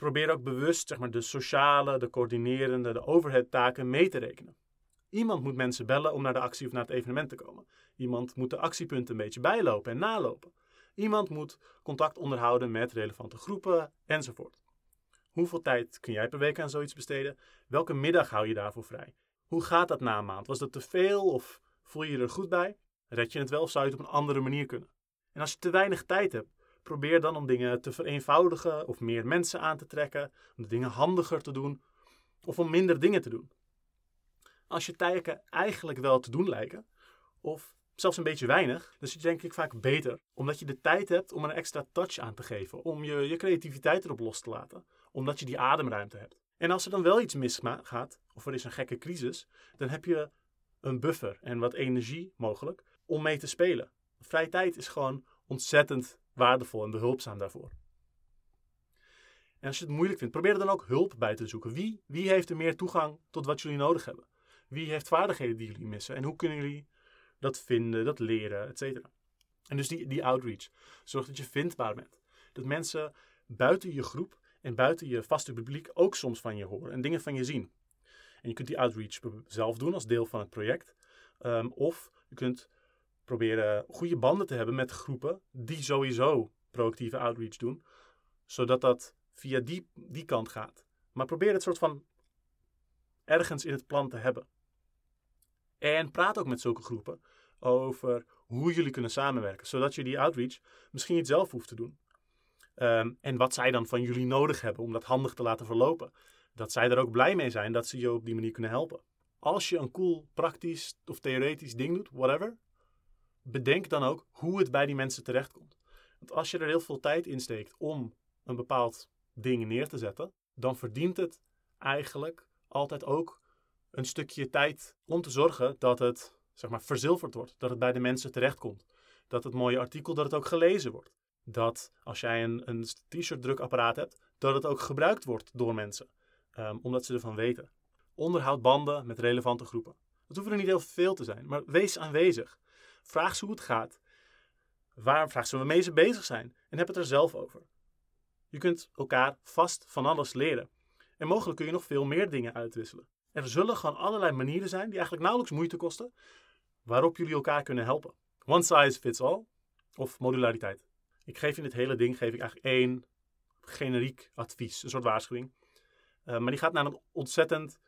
Probeer ook bewust zeg maar, de sociale, de coördinerende, de overhead taken mee te rekenen. Iemand moet mensen bellen om naar de actie of naar het evenement te komen. Iemand moet de actiepunten een beetje bijlopen en nalopen. Iemand moet contact onderhouden met relevante groepen enzovoort. Hoeveel tijd kun jij per week aan zoiets besteden? Welke middag hou je daarvoor vrij? Hoe gaat dat na een maand? Was dat te veel of voel je je er goed bij? Red je het wel of zou je het op een andere manier kunnen? En als je te weinig tijd hebt, probeer dan om dingen te vereenvoudigen of meer mensen aan te trekken, om de dingen handiger te doen of om minder dingen te doen. Als je taken eigenlijk wel te doen lijken, of zelfs een beetje weinig, dan is het denk ik vaak beter. Omdat je de tijd hebt om een extra touch aan te geven, om je, je creativiteit erop los te laten, omdat je die ademruimte hebt. En als er dan wel iets misgaat, of er is een gekke crisis, dan heb je een buffer en wat energie mogelijk om mee te spelen. Vrije tijd is gewoon ontzettend waardevol en behulpzaam daarvoor. En als je het moeilijk vindt, probeer er dan ook hulp bij te zoeken. Wie, wie heeft er meer toegang tot wat jullie nodig hebben? Wie heeft vaardigheden die jullie missen? En hoe kunnen jullie dat vinden, dat leren, et cetera? En dus die, die outreach. Zorg dat je vindbaar bent. Dat mensen buiten je groep en buiten je vaste publiek ook soms van je horen en dingen van je zien. En je kunt die outreach zelf doen als deel van het project. Um, of je kunt proberen goede banden te hebben met groepen die sowieso proactieve outreach doen, zodat dat via die, die kant gaat. Maar probeer het soort van ergens in het plan te hebben. En praat ook met zulke groepen over hoe jullie kunnen samenwerken, zodat je die outreach misschien niet zelf hoeft te doen. Um, en wat zij dan van jullie nodig hebben om dat handig te laten verlopen. Dat zij er ook blij mee zijn dat ze je op die manier kunnen helpen. Als je een cool, praktisch of theoretisch ding doet, whatever, bedenk dan ook hoe het bij die mensen terechtkomt. Want als je er heel veel tijd in steekt om een bepaald ding neer te zetten, dan verdient het eigenlijk altijd ook een stukje tijd om te zorgen dat het zeg maar, verzilverd wordt. Dat het bij de mensen terechtkomt. Dat het mooie artikel dat het ook gelezen wordt. Dat als jij een, een t-shirt drukapparaat hebt, dat het ook gebruikt wordt door mensen. Um, omdat ze ervan weten. Onderhoud banden met relevante groepen. Dat hoeven er niet heel veel te zijn, maar wees aanwezig. Vraag ze hoe het gaat. Waar, vraag ze waarmee ze bezig zijn. En heb het er zelf over. Je kunt elkaar vast van alles leren. En mogelijk kun je nog veel meer dingen uitwisselen. Er zullen gewoon allerlei manieren zijn die eigenlijk nauwelijks moeite kosten, waarop jullie elkaar kunnen helpen. One size fits all of modulariteit. Ik geef in dit hele ding geef ik eigenlijk één generiek advies, een soort waarschuwing. Uh, maar die gaat naar een ontzettend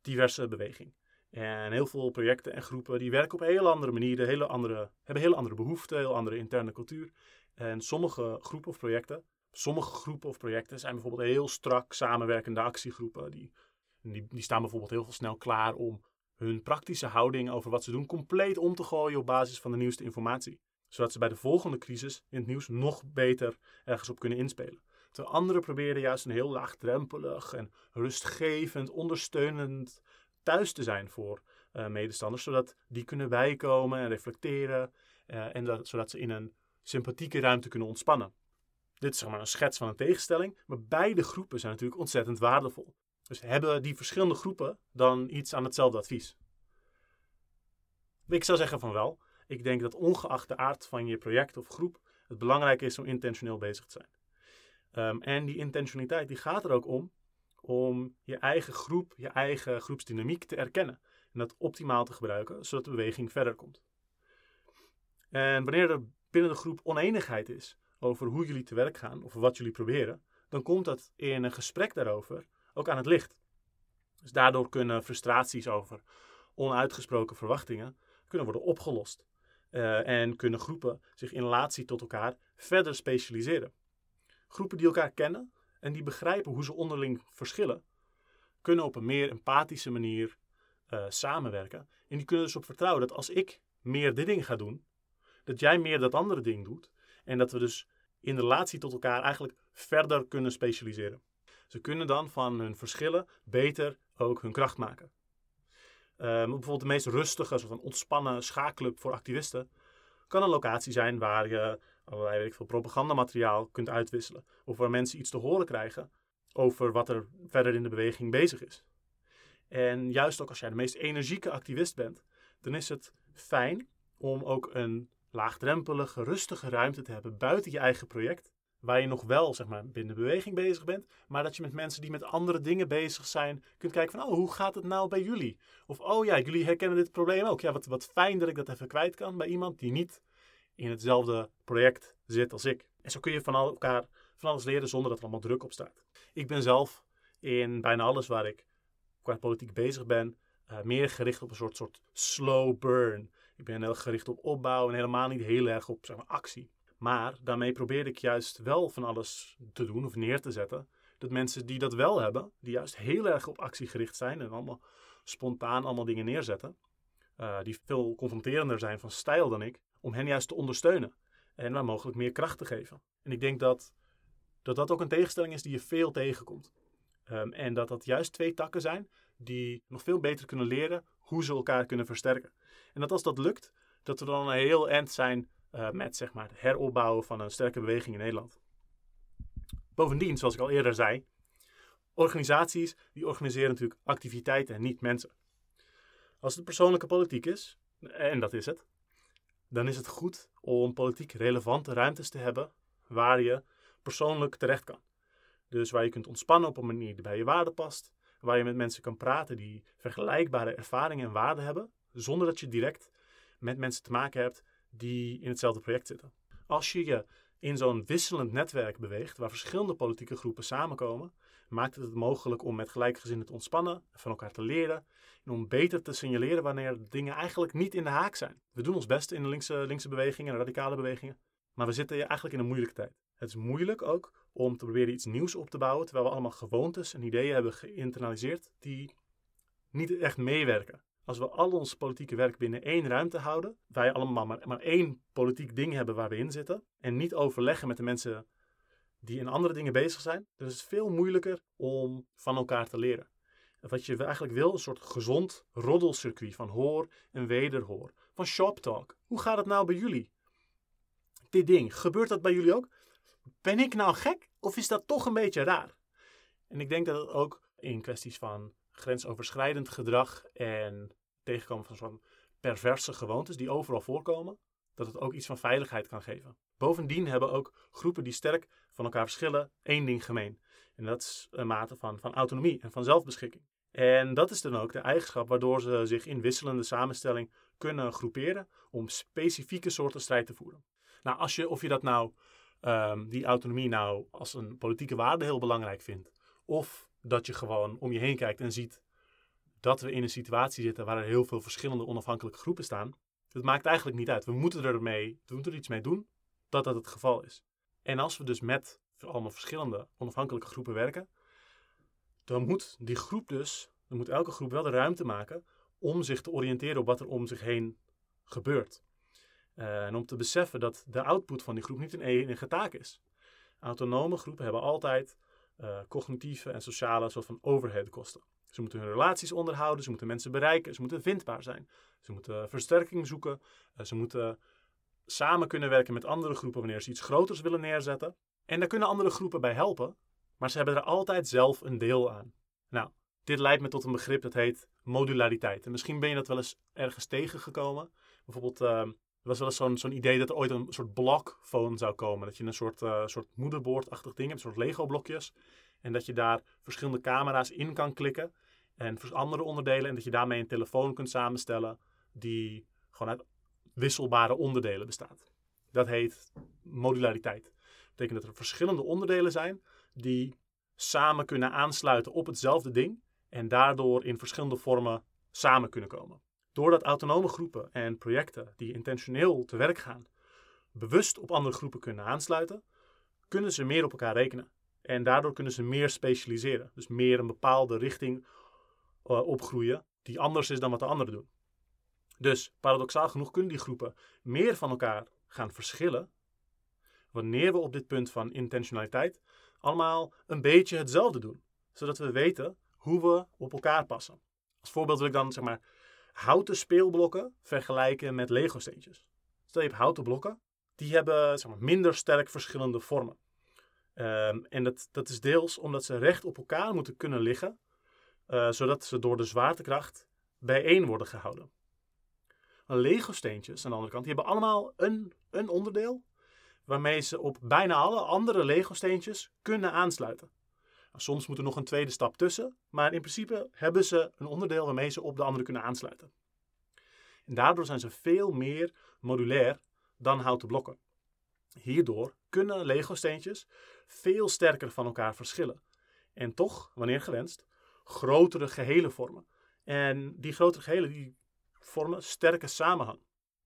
diverse beweging. En heel veel projecten en groepen die werken op hele andere manieren, hele andere, hebben hele andere behoeften, heel andere interne cultuur. En sommige groepen of projecten, sommige groepen of projecten zijn bijvoorbeeld heel strak samenwerkende actiegroepen. Die, die, die staan bijvoorbeeld heel snel klaar om hun praktische houding over wat ze doen compleet om te gooien op basis van de nieuwste informatie. Zodat ze bij de volgende crisis in het nieuws nog beter ergens op kunnen inspelen. De anderen probeerden juist een heel laagdrempelig en rustgevend, ondersteunend thuis te zijn voor uh, medestanders, zodat die kunnen bijkomen en reflecteren uh, en dat, zodat ze in een sympathieke ruimte kunnen ontspannen. Dit is zeg maar een schets van een tegenstelling, maar beide groepen zijn natuurlijk ontzettend waardevol. Dus hebben die verschillende groepen dan iets aan hetzelfde advies? Ik zou zeggen van wel. Ik denk dat ongeacht de aard van je project of groep, het belangrijk is om intentioneel bezig te zijn. Um, en die intentionaliteit die gaat er ook om om je eigen groep, je eigen groepsdynamiek te erkennen. En dat optimaal te gebruiken, zodat de beweging verder komt. En wanneer er binnen de groep oneenigheid is over hoe jullie te werk gaan of wat jullie proberen, dan komt dat in een gesprek daarover ook aan het licht. Dus daardoor kunnen frustraties over onuitgesproken verwachtingen kunnen worden opgelost. Uh, en kunnen groepen zich in relatie tot elkaar verder specialiseren. Groepen die elkaar kennen en die begrijpen hoe ze onderling verschillen, kunnen op een meer empathische manier uh, samenwerken. En die kunnen dus op vertrouwen dat als ik meer dit ding ga doen, dat jij meer dat andere ding doet. En dat we dus in relatie tot elkaar eigenlijk verder kunnen specialiseren. Ze kunnen dan van hun verschillen beter ook hun kracht maken. Um, bijvoorbeeld de meest rustige, soort van ontspannen schaakclub voor activisten kan een locatie zijn waar je allerlei weet ik veel, propagandamateriaal kunt uitwisselen. Of waar mensen iets te horen krijgen over wat er verder in de beweging bezig is. En juist ook als jij de meest energieke activist bent, dan is het fijn om ook een laagdrempelige, rustige ruimte te hebben buiten je eigen project. Waar je nog wel zeg maar, binnen de beweging bezig bent, maar dat je met mensen die met andere dingen bezig zijn kunt kijken van, oh, hoe gaat het nou bij jullie? Of, oh ja, jullie herkennen dit probleem ook. Ja, wat, wat fijn dat ik dat even kwijt kan bij iemand die niet in hetzelfde project zit als ik. En zo kun je van elkaar van alles leren zonder dat er allemaal druk op staat. Ik ben zelf in bijna alles waar ik qua politiek bezig ben, uh, meer gericht op een soort, soort slow burn. Ik ben heel gericht op opbouw en helemaal niet heel erg op zeg maar, actie. Maar daarmee probeerde ik juist wel van alles te doen of neer te zetten. Dat mensen die dat wel hebben, die juist heel erg op actie gericht zijn en allemaal spontaan allemaal dingen neerzetten, uh, die veel confronterender zijn van stijl dan ik, om hen juist te ondersteunen en waar mogelijk meer kracht te geven. En ik denk dat dat, dat ook een tegenstelling is die je veel tegenkomt. Um, en dat dat juist twee takken zijn die nog veel beter kunnen leren hoe ze elkaar kunnen versterken. En dat als dat lukt, dat we dan een heel eind zijn uh, met zeg maar, het heropbouwen van een sterke beweging in Nederland. Bovendien, zoals ik al eerder zei, organisaties die organiseren natuurlijk activiteiten en niet mensen. Als het persoonlijke politiek is, en dat is het, dan is het goed om politiek relevante ruimtes te hebben waar je persoonlijk terecht kan. Dus waar je kunt ontspannen op een manier die bij je waarde past, waar je met mensen kan praten die vergelijkbare ervaringen en waarden hebben, zonder dat je direct met mensen te maken hebt die in hetzelfde project zitten. Als je je in zo'n wisselend netwerk beweegt, waar verschillende politieke groepen samenkomen, maakt het mogelijk om met gelijkgezinden te ontspannen, van elkaar te leren en om beter te signaleren wanneer dingen eigenlijk niet in de haak zijn. We doen ons best in de linkse, linkse bewegingen en radicale bewegingen, maar we zitten eigenlijk in een moeilijke tijd. Het is moeilijk ook om te proberen iets nieuws op te bouwen, terwijl we allemaal gewoontes en ideeën hebben geïnternaliseerd die niet echt meewerken. Als we al ons politieke werk binnen één ruimte houden, wij allemaal maar, maar één politiek ding hebben waar we in zitten, en niet overleggen met de mensen die in andere dingen bezig zijn, is het veel moeilijker om van elkaar te leren. En wat je eigenlijk wil, een soort gezond roddelcircuit van hoor en wederhoor. Van shop talk. Hoe gaat het nou bij jullie? Dit ding, gebeurt dat bij jullie ook? Ben ik nou gek of is dat toch een beetje raar? En ik denk dat het ook in kwesties van grensoverschrijdend gedrag en tegenkomen van zo'n perverse gewoontes die overal voorkomen, dat het ook iets van veiligheid kan geven. Bovendien hebben ook groepen die sterk van elkaar verschillen één ding gemeen. En dat is een mate van, van autonomie en van zelfbeschikking. En dat is dan ook de eigenschap waardoor ze zich in wisselende samenstelling kunnen groeperen om specifieke soorten strijd te voeren. Nou, als je, of je dat nou, um, die autonomie nou als een politieke waarde heel belangrijk vindt, of dat je gewoon om je heen kijkt en ziet dat we in een situatie zitten waar er heel veel verschillende onafhankelijke groepen staan, het maakt eigenlijk niet uit. We moeten er, mee, we moeten er iets mee doen dat dat het geval is. En als we dus met allemaal verschillende onafhankelijke groepen werken, dan moet die groep dus, dan moet elke groep wel de ruimte maken om zich te oriënteren op wat er om zich heen gebeurt. Uh, en om te beseffen dat de output van die groep niet een enige taak is. Autonome groepen hebben altijd uh, cognitieve en sociale soort van overheadkosten. Ze moeten hun relaties onderhouden, ze moeten mensen bereiken, ze moeten vindbaar zijn. Ze moeten versterking zoeken, uh, ze moeten samen kunnen werken met andere groepen wanneer ze iets groters willen neerzetten. En daar kunnen andere groepen bij helpen, maar ze hebben er altijd zelf een deel aan. Nou, dit leidt me tot een begrip dat heet modulariteit. En misschien ben je dat wel eens ergens tegengekomen. Bijvoorbeeld, uh, er was wel eens zo'n zo'n idee dat er ooit een soort blokphone zou komen. Dat je een soort, uh, soort moederbordachtig ding hebt, een soort Lego-blokjes. En dat je daar verschillende camera's in kan klikken. En andere onderdelen. En dat je daarmee een telefoon kunt samenstellen die gewoon uit wisselbare onderdelen bestaat. Dat heet modulariteit. Dat betekent dat er verschillende onderdelen zijn die samen kunnen aansluiten op hetzelfde ding en daardoor in verschillende vormen samen kunnen komen. Doordat autonome groepen en projecten die intentioneel te werk gaan, bewust op andere groepen kunnen aansluiten, kunnen ze meer op elkaar rekenen. En daardoor kunnen ze meer specialiseren. Dus meer een bepaalde richting uh, opgroeien die anders is dan wat de anderen doen. Dus paradoxaal genoeg kunnen die groepen meer van elkaar gaan verschillen. Wanneer we op dit punt van intentionaliteit allemaal een beetje hetzelfde doen. Zodat we weten hoe we op elkaar passen. Als voorbeeld wil ik dan zeg maar houten speelblokken vergelijken met Lego steentjes. Stel je hebt houten blokken, die hebben zeg maar, minder sterk verschillende vormen. Um, en dat, dat is deels omdat ze recht op elkaar moeten kunnen liggen, uh, zodat ze door de zwaartekracht bijeen worden gehouden. Lego steentjes aan de andere kant, die hebben allemaal een, een onderdeel waarmee ze op bijna alle andere Lego steentjes kunnen aansluiten. Soms moet er nog een tweede stap tussen, maar in principe hebben ze een onderdeel waarmee ze op de andere kunnen aansluiten. En daardoor zijn ze veel meer modulair dan houten blokken. Hierdoor kunnen Lego-steentjes veel sterker van elkaar verschillen. En toch, wanneer gewenst, grotere gehelen vormen. En die grotere gehelen die vormen sterke samenhang.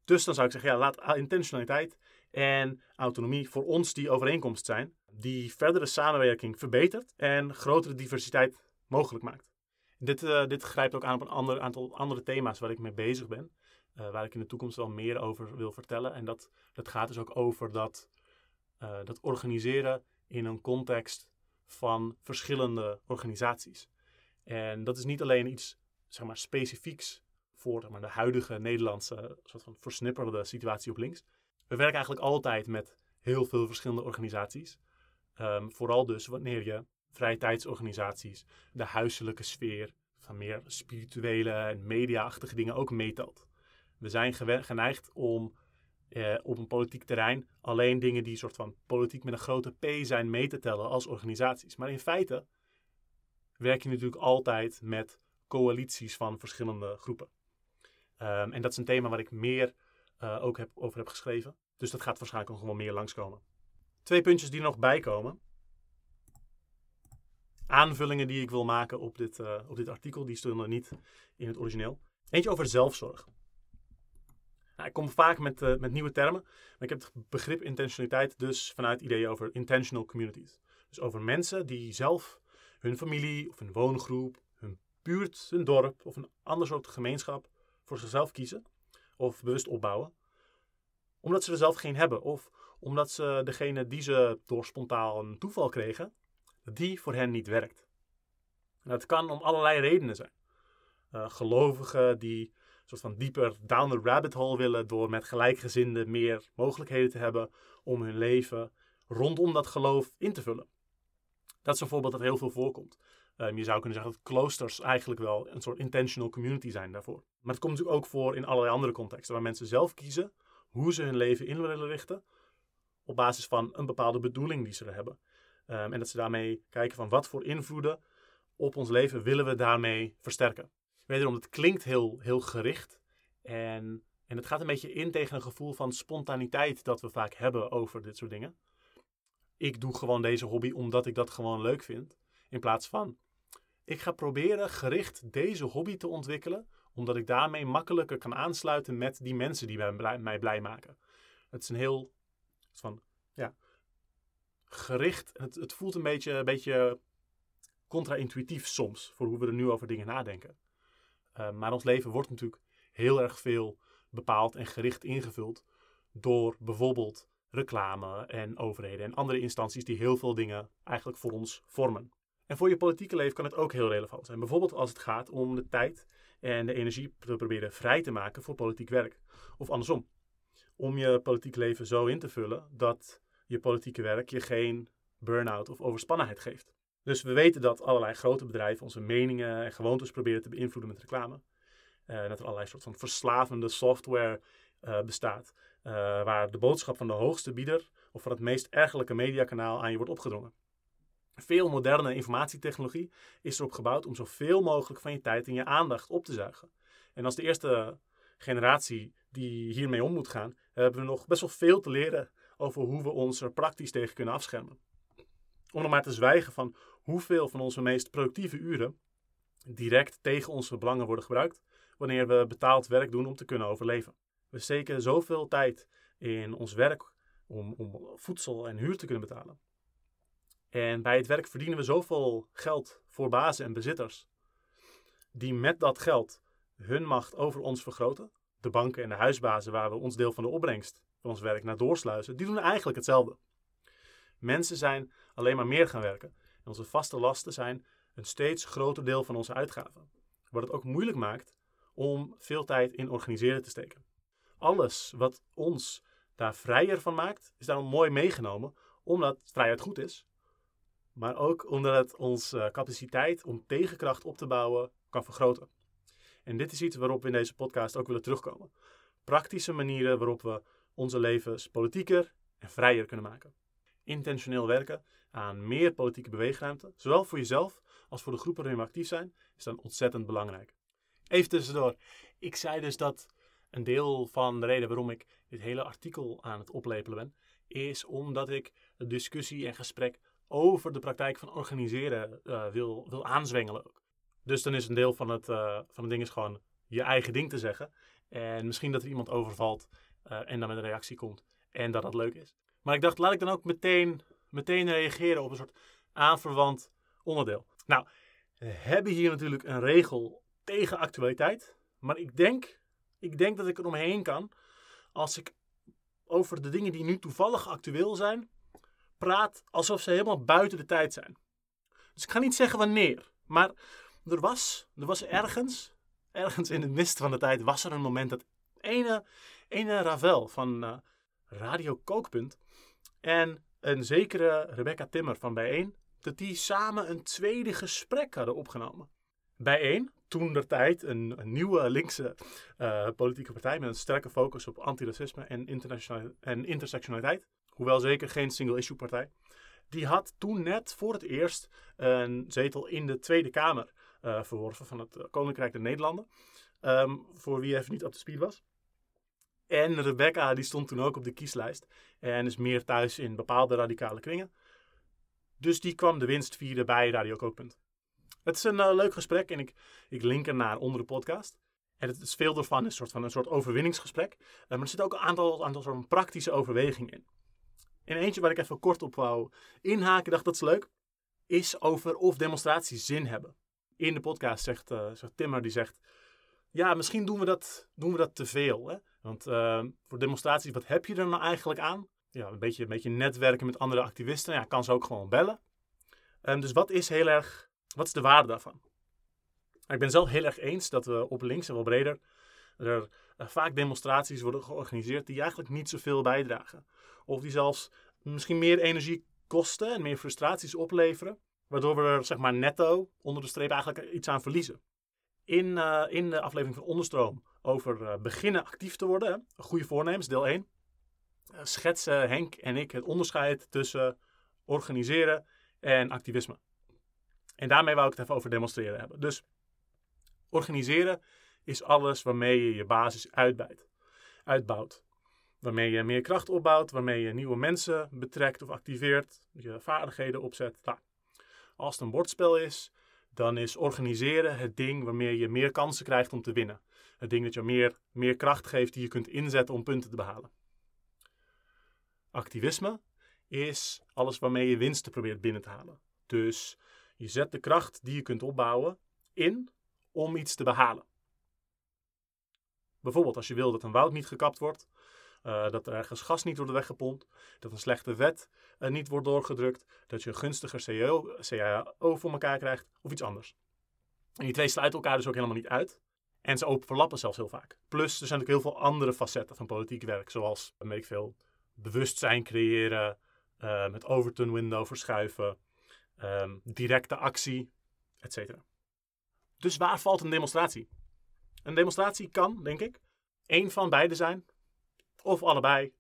Dus dan zou ik zeggen, ja, laat intentionaliteit en autonomie voor ons die overeenkomst zijn, die verdere samenwerking verbetert en grotere diversiteit mogelijk maakt. Dit, uh, dit grijpt ook aan op een ander, aantal andere thema's waar ik mee bezig ben, uh, waar ik in de toekomst wel meer over wil vertellen. En dat, dat gaat dus ook over dat, uh, dat organiseren in een context van verschillende organisaties. En dat is niet alleen iets zeg maar, specifieks voor maar, de huidige Nederlandse soort van versnipperde situatie op links. We werken eigenlijk altijd met heel veel verschillende organisaties. Um, vooral dus wanneer je vrije tijdsorganisaties, de huiselijke sfeer, van meer spirituele en media-achtige dingen ook meetelt. We zijn geneigd om eh, op een politiek terrein alleen dingen die soort van politiek met een grote P zijn mee te tellen als organisaties. Maar in feite werk je natuurlijk altijd met coalities van verschillende groepen. Um, en dat is een thema waar ik meer uh, ook over heb geschreven. Dus dat gaat waarschijnlijk nog wel meer langskomen. Twee puntjes die er nog bij komen. Aanvullingen die ik wil maken op dit, uh, op dit artikel, die stonden niet in het origineel. Eentje over zelfzorg. Nou, ik kom vaak met, uh, met nieuwe termen, maar ik heb het begrip intentionaliteit dus vanuit ideeën over intentional communities. Dus over mensen die zelf hun familie of hun woongroep, hun buurt, hun dorp of een ander soort gemeenschap voor zichzelf kiezen of bewust opbouwen omdat ze er zelf geen hebben. Of omdat ze degene die ze door spontaan toeval kregen, die voor hen niet werkt. dat kan om allerlei redenen zijn. Uh, gelovigen die een soort van dieper down the rabbit hole willen door met gelijkgezinden meer mogelijkheden te hebben om hun leven rondom dat geloof in te vullen. Dat is een voorbeeld dat heel veel voorkomt. Um, je zou kunnen zeggen dat kloosters eigenlijk wel een soort intentional community zijn daarvoor. Maar het komt natuurlijk ook voor in allerlei andere contexten, waar mensen zelf kiezen hoe ze hun leven in willen richten op basis van een bepaalde bedoeling die ze er hebben. Um, en dat ze daarmee kijken van wat voor invloeden op ons leven willen we daarmee versterken. Wederom, het klinkt heel, heel gericht en, en het gaat een beetje in tegen een gevoel van spontaniteit dat we vaak hebben over dit soort dingen. Ik doe gewoon deze hobby omdat ik dat gewoon leuk vind. In plaats van, ik ga proberen gericht deze hobby te ontwikkelen omdat ik daarmee makkelijker kan aansluiten met die mensen die mij blij, maken. Het is een heel van, ja, gericht. Het, het voelt een beetje, een beetje contra-intuïtief soms voor hoe we er nu over dingen nadenken. Uh, maar ons leven wordt natuurlijk heel erg veel bepaald en gericht ingevuld door bijvoorbeeld reclame en overheden en andere instanties die heel veel dingen eigenlijk voor ons vormen. En voor je politieke leven kan het ook heel relevant zijn. Bijvoorbeeld als het gaat om de tijd en de energie te proberen vrij te maken voor politiek werk. Of andersom, om je politiek leven zo in te vullen dat je politieke werk je geen burn-out of overspannenheid geeft. Dus we weten dat allerlei grote bedrijven onze meningen en gewoontes proberen te beïnvloeden met reclame. Uh, dat er allerlei soort van verslavende software uh, bestaat, uh, waar de boodschap van de hoogste bieder of van het meest ergelijke mediakanaal aan je wordt opgedrongen. Veel moderne informatietechnologie is erop gebouwd om zoveel mogelijk van je tijd en je aandacht op te zuigen. En als de eerste generatie die hiermee om moet gaan, hebben we nog best wel veel te leren over hoe we ons er praktisch tegen kunnen afschermen. Om nog maar te zwijgen van hoeveel van onze meest productieve uren direct tegen onze belangen worden gebruikt wanneer we betaald werk doen om te kunnen overleven. We steken zoveel tijd in ons werk om, om voedsel en huur te kunnen betalen. En bij het werk verdienen we zoveel geld voor bazen en bezitters, die met dat geld hun macht over ons vergroten. De banken en de huisbazen waar we ons deel van de opbrengst van ons werk naar doorsluizen, die doen eigenlijk hetzelfde. Mensen zijn alleen maar meer gaan werken en onze vaste lasten zijn een steeds groter deel van onze uitgaven. Wat het ook moeilijk maakt om veel tijd in organiseren te steken. Alles wat ons daar vrijer van maakt, is daarom mooi meegenomen, omdat vrijheid goed is, maar ook omdat het onze capaciteit om tegenkracht op te bouwen kan vergroten. En dit is iets waarop we in deze podcast ook willen terugkomen. Praktische manieren waarop we onze levens politieker en vrijer kunnen maken. Intentioneel werken aan meer politieke beweegruimte, zowel voor jezelf als voor de groepen waarin we actief zijn, is dan ontzettend belangrijk. Even tussendoor. Ik zei dus dat een deel van de reden waarom ik dit hele artikel aan het oplepelen ben, is omdat ik de discussie en gesprek over de praktijk van organiseren uh, wil, wil aanzwengelen. Dus dan is een deel van het, uh, van het ding is gewoon je eigen ding te zeggen. En misschien dat er iemand overvalt uh, en dan met een reactie komt en dat dat leuk is. Maar ik dacht, laat ik dan ook meteen, meteen reageren op een soort aanverwant onderdeel. Nou, we hebben hier natuurlijk een regel tegen actualiteit. Maar ik denk, ik denk dat ik er omheen kan als ik over de dingen die nu toevallig actueel zijn, praat alsof ze helemaal buiten de tijd zijn. Dus ik ga niet zeggen wanneer, maar er was, er was ergens, ergens in de mist van de tijd, was er een moment dat ene, ene Ravel van uh, Radio Kookpunt en een zekere Rebecca Timmer van Bijeen, dat die samen een tweede gesprek hadden opgenomen. Bijeen, toen der tijd een, een nieuwe linkse uh, politieke partij met een sterke focus op antiracisme en, en intersectionaliteit. Hoewel zeker geen single-issue partij. Die had toen net voor het eerst een zetel in de Tweede Kamer uh, verworven van het Koninkrijk der Nederlanden. Um, voor wie even niet op de speed was. En Rebecca die stond toen ook op de kieslijst en is meer thuis in bepaalde radicale kringen. Dus die kwam de winst vieren bij Radio Kookpunt. Het is een uh, leuk gesprek en ik, ik link er naar onder de podcast. En het is veel ervan een soort, van een soort overwinningsgesprek. Uh, maar er zit ook een aantal, aantal soort praktische overwegingen in. En eentje waar ik even kort op wou inhaken, dacht dat is leuk, is over of demonstraties zin hebben. In de podcast zegt, uh, zegt Timmer, die zegt, ja, misschien doen we dat, doen we dat te veel. Hè? Want voor demonstraties, wat heb je er nou eigenlijk aan? Ja, een beetje, een beetje netwerken met andere activisten. Ja, kan ze ook gewoon bellen. Um, dus wat is heel erg, wat is de waarde daarvan? Ik ben zelf heel erg eens dat we op links en wel breder er uh, vaak demonstraties worden georganiseerd die eigenlijk niet zoveel bijdragen. Of die zelfs misschien meer energie kosten en meer frustraties opleveren. Waardoor we er zeg maar netto onder de streep eigenlijk iets aan verliezen. In, uh, in de aflevering van Onderstroom over uh, beginnen actief te worden, goede voornemens, deel 1, uh, schetsen Henk en ik het onderscheid tussen organiseren en activisme. En daarmee wou ik het even over demonstreren hebben. Dus organiseren is alles waarmee je je basis uitbouwt. uitbouwt. Waarmee je meer kracht opbouwt, waarmee je nieuwe mensen betrekt of activeert, je vaardigheden opzet. Nou, als het een bordspel is, dan is organiseren het ding waarmee je meer kansen krijgt om te winnen. Het ding dat je meer, meer kracht geeft die je kunt inzetten om punten te behalen. Activisme is alles waarmee je winsten probeert binnen te halen. Dus je zet de kracht die je kunt opbouwen in om iets te behalen. Bijvoorbeeld als je wil dat een woud niet gekapt wordt, Uh, dat er ergens gas niet wordt weggepompt. Dat een slechte wet uh, niet wordt doorgedrukt. Dat je een gunstiger CAO, CAO voor elkaar krijgt. Of iets anders. En die twee sluiten elkaar dus ook helemaal niet uit. En ze overlappen zelfs heel vaak. Plus, er zijn ook heel veel andere facetten van politiek werk. Zoals, weet ik veel, bewustzijn creëren. Uh, met Overton window verschuiven. Um, directe actie, etc. Dus waar valt een demonstratie? Een demonstratie kan, denk ik, één van beide zijn. Of allebei.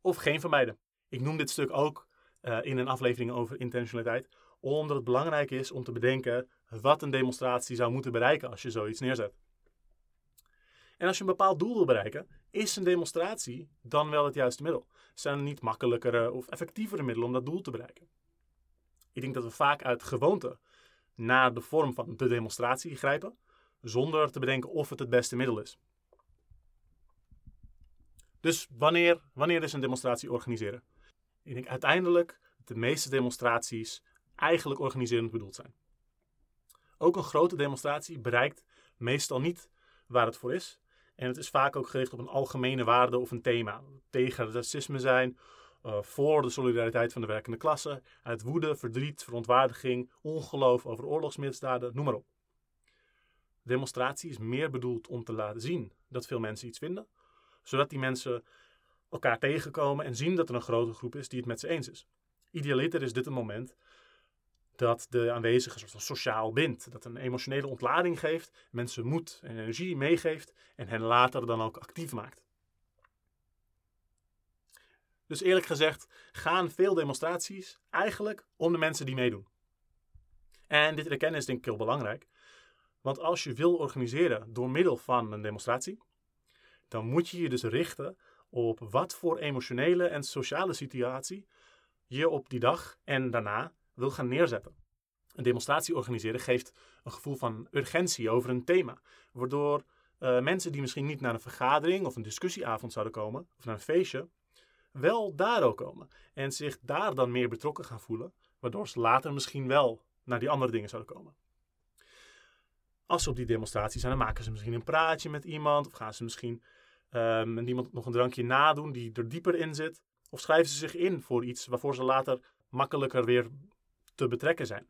Of geen van beide. Ik noem dit stuk ook uh, in een aflevering over intentionaliteit. Omdat het belangrijk is om te bedenken wat een demonstratie zou moeten bereiken als je zoiets neerzet. En als je een bepaald doel wil bereiken, is een demonstratie dan wel het juiste middel. Zijn er niet makkelijkere of effectievere middelen om dat doel te bereiken? Ik denk dat we vaak uit gewoonte naar de vorm van de demonstratie grijpen, zonder te bedenken of het het beste middel is. Dus wanneer, wanneer is een demonstratie organiseren? Ik denk uiteindelijk dat de meeste demonstraties eigenlijk organiserend bedoeld zijn. Ook een grote demonstratie bereikt meestal niet waar het voor is. En het is vaak ook gericht op een algemene waarde of een thema. Tegen het racisme zijn, uh, voor de solidariteit van de werkende klasse, uit woede, verdriet, verontwaardiging, ongeloof over oorlogsmisdaden, noem maar op. Demonstratie is meer bedoeld om te laten zien dat veel mensen iets vinden, zodat die mensen elkaar tegenkomen en zien dat er een grote groep is die het met ze eens is. Idealiter is dit een moment dat de aanwezigen soort sociaal bindt. Dat een emotionele ontlading geeft, mensen moed en energie meegeeft en hen later dan ook actief maakt. Dus eerlijk gezegd gaan veel demonstraties eigenlijk om de mensen die meedoen. En dit erkennen is denk ik heel belangrijk. Want als je wil organiseren door middel van een demonstratie, dan moet je je dus richten op wat voor emotionele en sociale situatie je op die dag en daarna wil gaan neerzetten. Een demonstratie organiseren geeft een gevoel van urgentie over een thema, waardoor uh, mensen die misschien niet naar een vergadering of een discussieavond zouden komen, of naar een feestje, wel daar ook komen. En zich daar dan meer betrokken gaan voelen, waardoor ze later misschien wel naar die andere dingen zouden komen. Als ze op die demonstratie zijn, maken ze misschien een praatje met iemand, of gaan ze misschien um, iemand nog een drankje nadoen die er dieper in zit, of schrijven ze zich in voor iets waarvoor ze later makkelijker weer te betrekken zijn.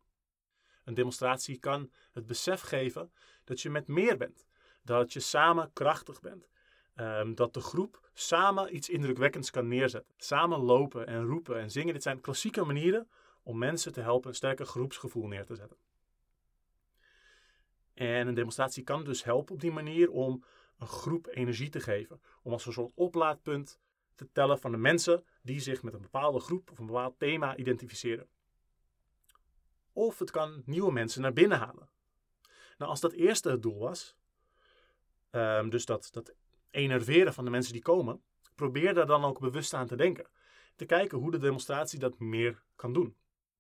Een demonstratie kan het besef geven dat je met meer bent, dat je samen krachtig bent, um, dat de groep samen iets indrukwekkends kan neerzetten. Samen lopen en roepen en zingen, dit zijn klassieke manieren om mensen te helpen een sterker groepsgevoel neer te zetten. En een demonstratie kan dus helpen op die manier om een groep energie te geven. Om als een soort oplaadpunt te tellen van de mensen die zich met een bepaalde groep of een bepaald thema identificeren. Of het kan nieuwe mensen naar binnen halen. Nou, als dat eerste het doel was, um, dus dat, dat enerveren van de mensen die komen, probeer daar dan ook bewust aan te denken. Te kijken hoe de demonstratie dat meer kan doen.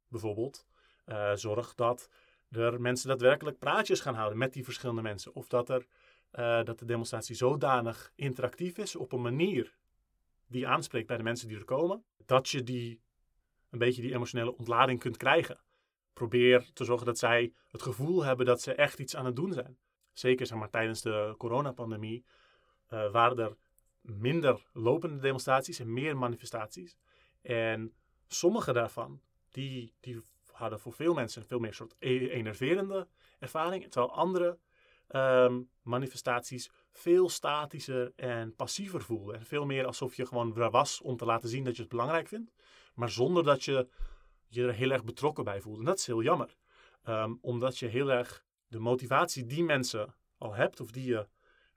Bijvoorbeeld, uh, zorg dat er mensen daadwerkelijk praatjes gaan houden met die verschillende mensen. Of dat, er, uh, dat de demonstratie zodanig interactief is op een manier die aanspreekt bij de mensen die er komen, dat je die een beetje die emotionele ontlading kunt krijgen. Probeer te zorgen dat zij het gevoel hebben dat ze echt iets aan het doen zijn. Zeker zeg maar, tijdens de coronapandemie uh, waren er minder lopende demonstraties en meer manifestaties. En sommige daarvan, die, die hadden voor veel mensen een veel meer soort e-, enerverende ervaring. Terwijl andere um, manifestaties veel statischer en passiever voelden. En veel meer alsof je gewoon er was om te laten zien dat je het belangrijk vindt. Maar zonder dat je je er heel erg betrokken bij voelt. En dat is heel jammer. Um, omdat je heel erg de motivatie die mensen al hebt, of die je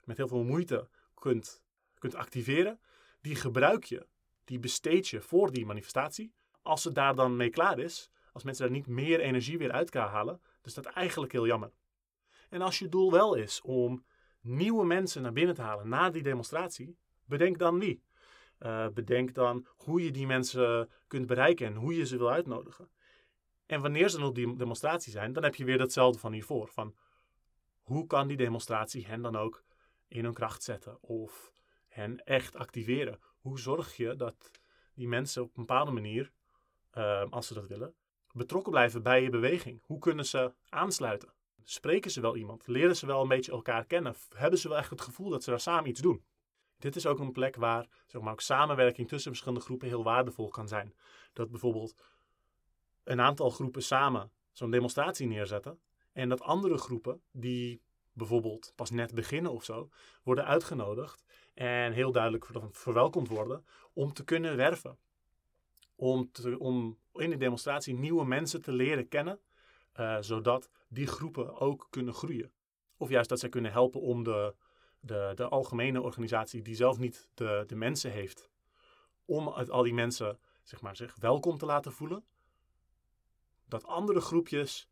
met heel veel moeite kunt, kunt activeren, die gebruik je, die besteed je voor die manifestatie. Als het daar dan mee klaar is, als mensen daar niet meer energie weer uit gaan halen, dus dat eigenlijk heel jammer. En als je doel wel is om nieuwe mensen naar binnen te halen na die demonstratie, bedenk dan wie. Uh, bedenk dan hoe je die mensen kunt bereiken en hoe je ze wil uitnodigen. En wanneer ze op die demonstratie zijn, dan heb je weer datzelfde van hiervoor. Van hoe kan die demonstratie hen dan ook in hun kracht zetten of hen echt activeren? Hoe zorg je dat die mensen op een bepaalde manier, uh, als ze dat willen, betrokken blijven bij je beweging? Hoe kunnen ze aansluiten? Spreken ze wel iemand? Leren ze wel een beetje elkaar kennen? Hebben ze wel echt het gevoel dat ze daar samen iets doen? Dit is ook een plek waar zeg maar, ook samenwerking tussen verschillende groepen heel waardevol kan zijn. Dat bijvoorbeeld een aantal groepen samen zo'n demonstratie neerzetten. En dat andere groepen die bijvoorbeeld pas net beginnen of zo, worden uitgenodigd en heel duidelijk verwelkomd worden om te kunnen werven. Om, om in de demonstratie nieuwe mensen te leren kennen, uh, zodat die groepen ook kunnen groeien. Of juist dat zij kunnen helpen om de, de, de algemene organisatie, die zelf niet de, de mensen heeft, om uit al die mensen zeg maar, zich welkom te laten voelen, dat andere groepjes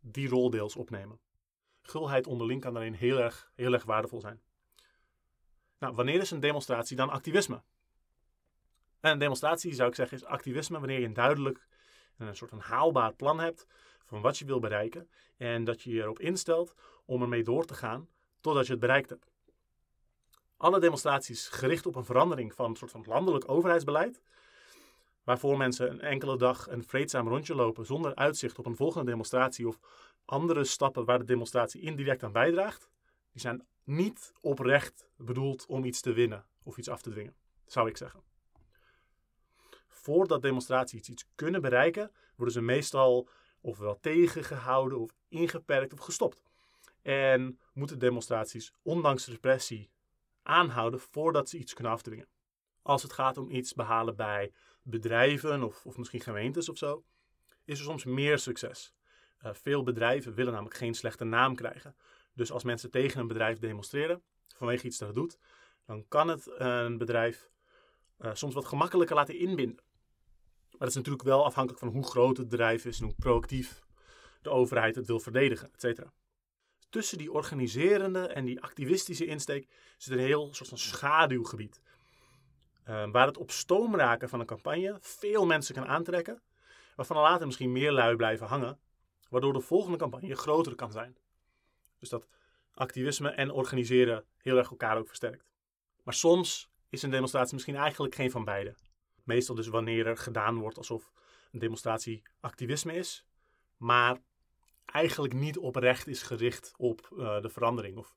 die rol deels opnemen. Gulheid onderling kan daarin heel erg, heel erg waardevol zijn. Nou, wanneer is een demonstratie dan activisme? een demonstratie, zou ik zeggen, is activisme wanneer je een duidelijk een soort van haalbaar plan hebt van wat je wil bereiken en dat je je erop instelt om ermee door te gaan totdat je het bereikt hebt. Alle demonstraties gericht op een verandering van een soort van landelijk overheidsbeleid, waarvoor mensen een enkele dag een vreedzaam rondje lopen zonder uitzicht op een volgende demonstratie of andere stappen waar de demonstratie indirect aan bijdraagt, die zijn niet oprecht bedoeld om iets te winnen of iets af te dwingen, zou ik zeggen. Voordat demonstraties iets kunnen bereiken, worden ze meestal ofwel tegengehouden of ingeperkt of gestopt. En moeten demonstraties, ondanks repressie, aanhouden voordat ze iets kunnen afdwingen. Als het gaat om iets behalen bij bedrijven of, of misschien gemeentes of zo, is er soms meer succes. Uh, veel bedrijven willen namelijk geen slechte naam krijgen. Dus als mensen tegen een bedrijf demonstreren, vanwege iets dat het doet, dan kan het een bedrijf uh, soms wat gemakkelijker laten inbinden. Maar dat is natuurlijk wel afhankelijk van hoe groot het bedrijf is en hoe proactief de overheid het wil verdedigen, etc. Tussen die organiserende en die activistische insteek zit een heel soort van schaduwgebied. Waar het op stoom raken van een campagne veel mensen kan aantrekken, waarvan er later misschien meer lui blijven hangen, waardoor de volgende campagne groter kan zijn. Dus dat activisme en organiseren heel erg elkaar ook versterkt. Maar soms is een demonstratie misschien eigenlijk geen van beide. Meestal dus wanneer er gedaan wordt alsof een demonstratie activisme is, maar eigenlijk niet oprecht is gericht op uh, de verandering. Of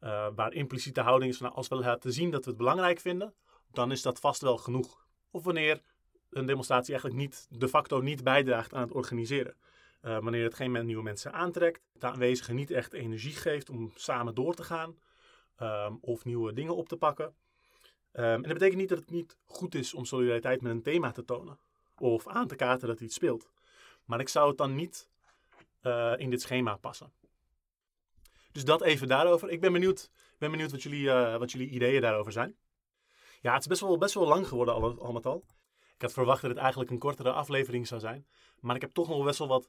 uh, waar impliciete houding is van nou, als we laten zien dat we het belangrijk vinden, dan is dat vast wel genoeg. Of wanneer een demonstratie eigenlijk niet, de facto niet bijdraagt aan het organiseren. Uh, wanneer het geen nieuwe mensen aantrekt, de aanwezigen niet echt energie geeft om samen door te gaan um, of nieuwe dingen op te pakken. Um, en dat betekent niet dat het niet goed is om solidariteit met een thema te tonen of aan te kaarten dat iets speelt. Maar ik zou het dan niet uh, in dit schema passen. Dus dat even daarover. Ik ben benieuwd, ben benieuwd wat, jullie, uh, wat jullie ideeën daarover zijn. Ja, het is best wel, best wel lang geworden al met al. Ik had verwacht dat het eigenlijk een kortere aflevering zou zijn. Maar ik heb toch nog best wel wat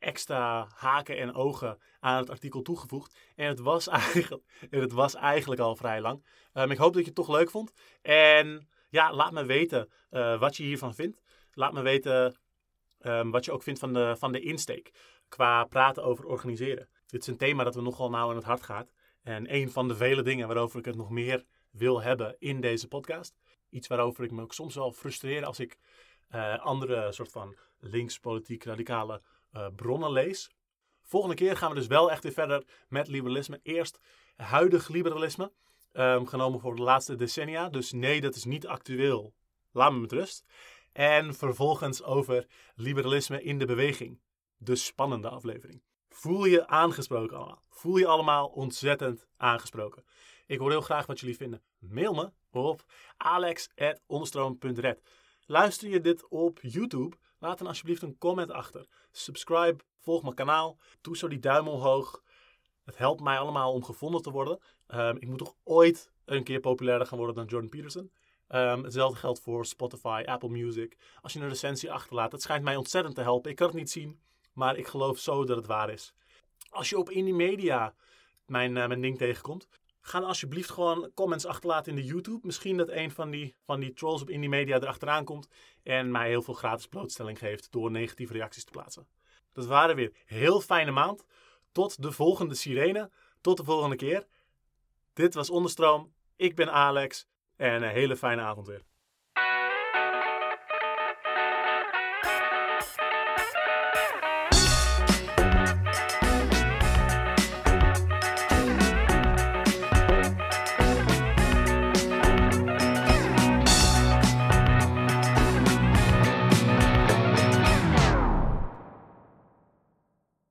extra haken en ogen aan het artikel toegevoegd. En het was eigenlijk, het was eigenlijk al vrij lang. Um, ik hoop dat je het toch leuk vond. En ja, laat me weten uh, wat je hiervan vindt. Laat me weten um, wat je ook vindt van de, van de insteek. Qua praten over organiseren. Dit is een thema dat we nogal nauw aan het hart gaat. En een van de vele dingen waarover ik het nog meer wil hebben in deze podcast. Iets waarover ik me ook soms wel frustreer als ik uh, andere soort van linkspolitiek radicale uh, bronnen lees. Volgende keer gaan we dus wel echt weer verder met liberalisme. Eerst huidig liberalisme, um, genomen voor de laatste decennia. Dus nee, dat is niet actueel. Laat me met rust. En vervolgens over liberalisme in de beweging. De spannende aflevering. Voel je aangesproken allemaal? Voel je allemaal ontzettend aangesproken? Ik hoor heel graag wat jullie vinden. Mail me op alex.onderstroom.red. Luister je dit op YouTube? Laat dan alsjeblieft een comment achter. Subscribe, volg mijn kanaal. Doe zo die duim omhoog. Het helpt mij allemaal om gevonden te worden. Um, ik moet toch ooit een keer populairder gaan worden dan Jordan Peterson. Um, hetzelfde geldt voor Spotify, Apple Music. Als je een recensie achterlaat, het schijnt mij ontzettend te helpen. Ik kan het niet zien, maar ik geloof zo dat het waar is. Als je op Indie Media mijn, uh, mijn ding tegenkomt, Ga alsjeblieft gewoon comments achterlaten in de YouTube. Misschien dat een van die, van die trolls op Indie Media erachteraan komt en mij heel veel gratis blootstelling geeft door negatieve reacties te plaatsen. Dat waren weer heel fijne maand. Tot de volgende sirene. Tot de volgende keer. Dit was Onderstroom. Ik ben Alex. En een hele fijne avond weer.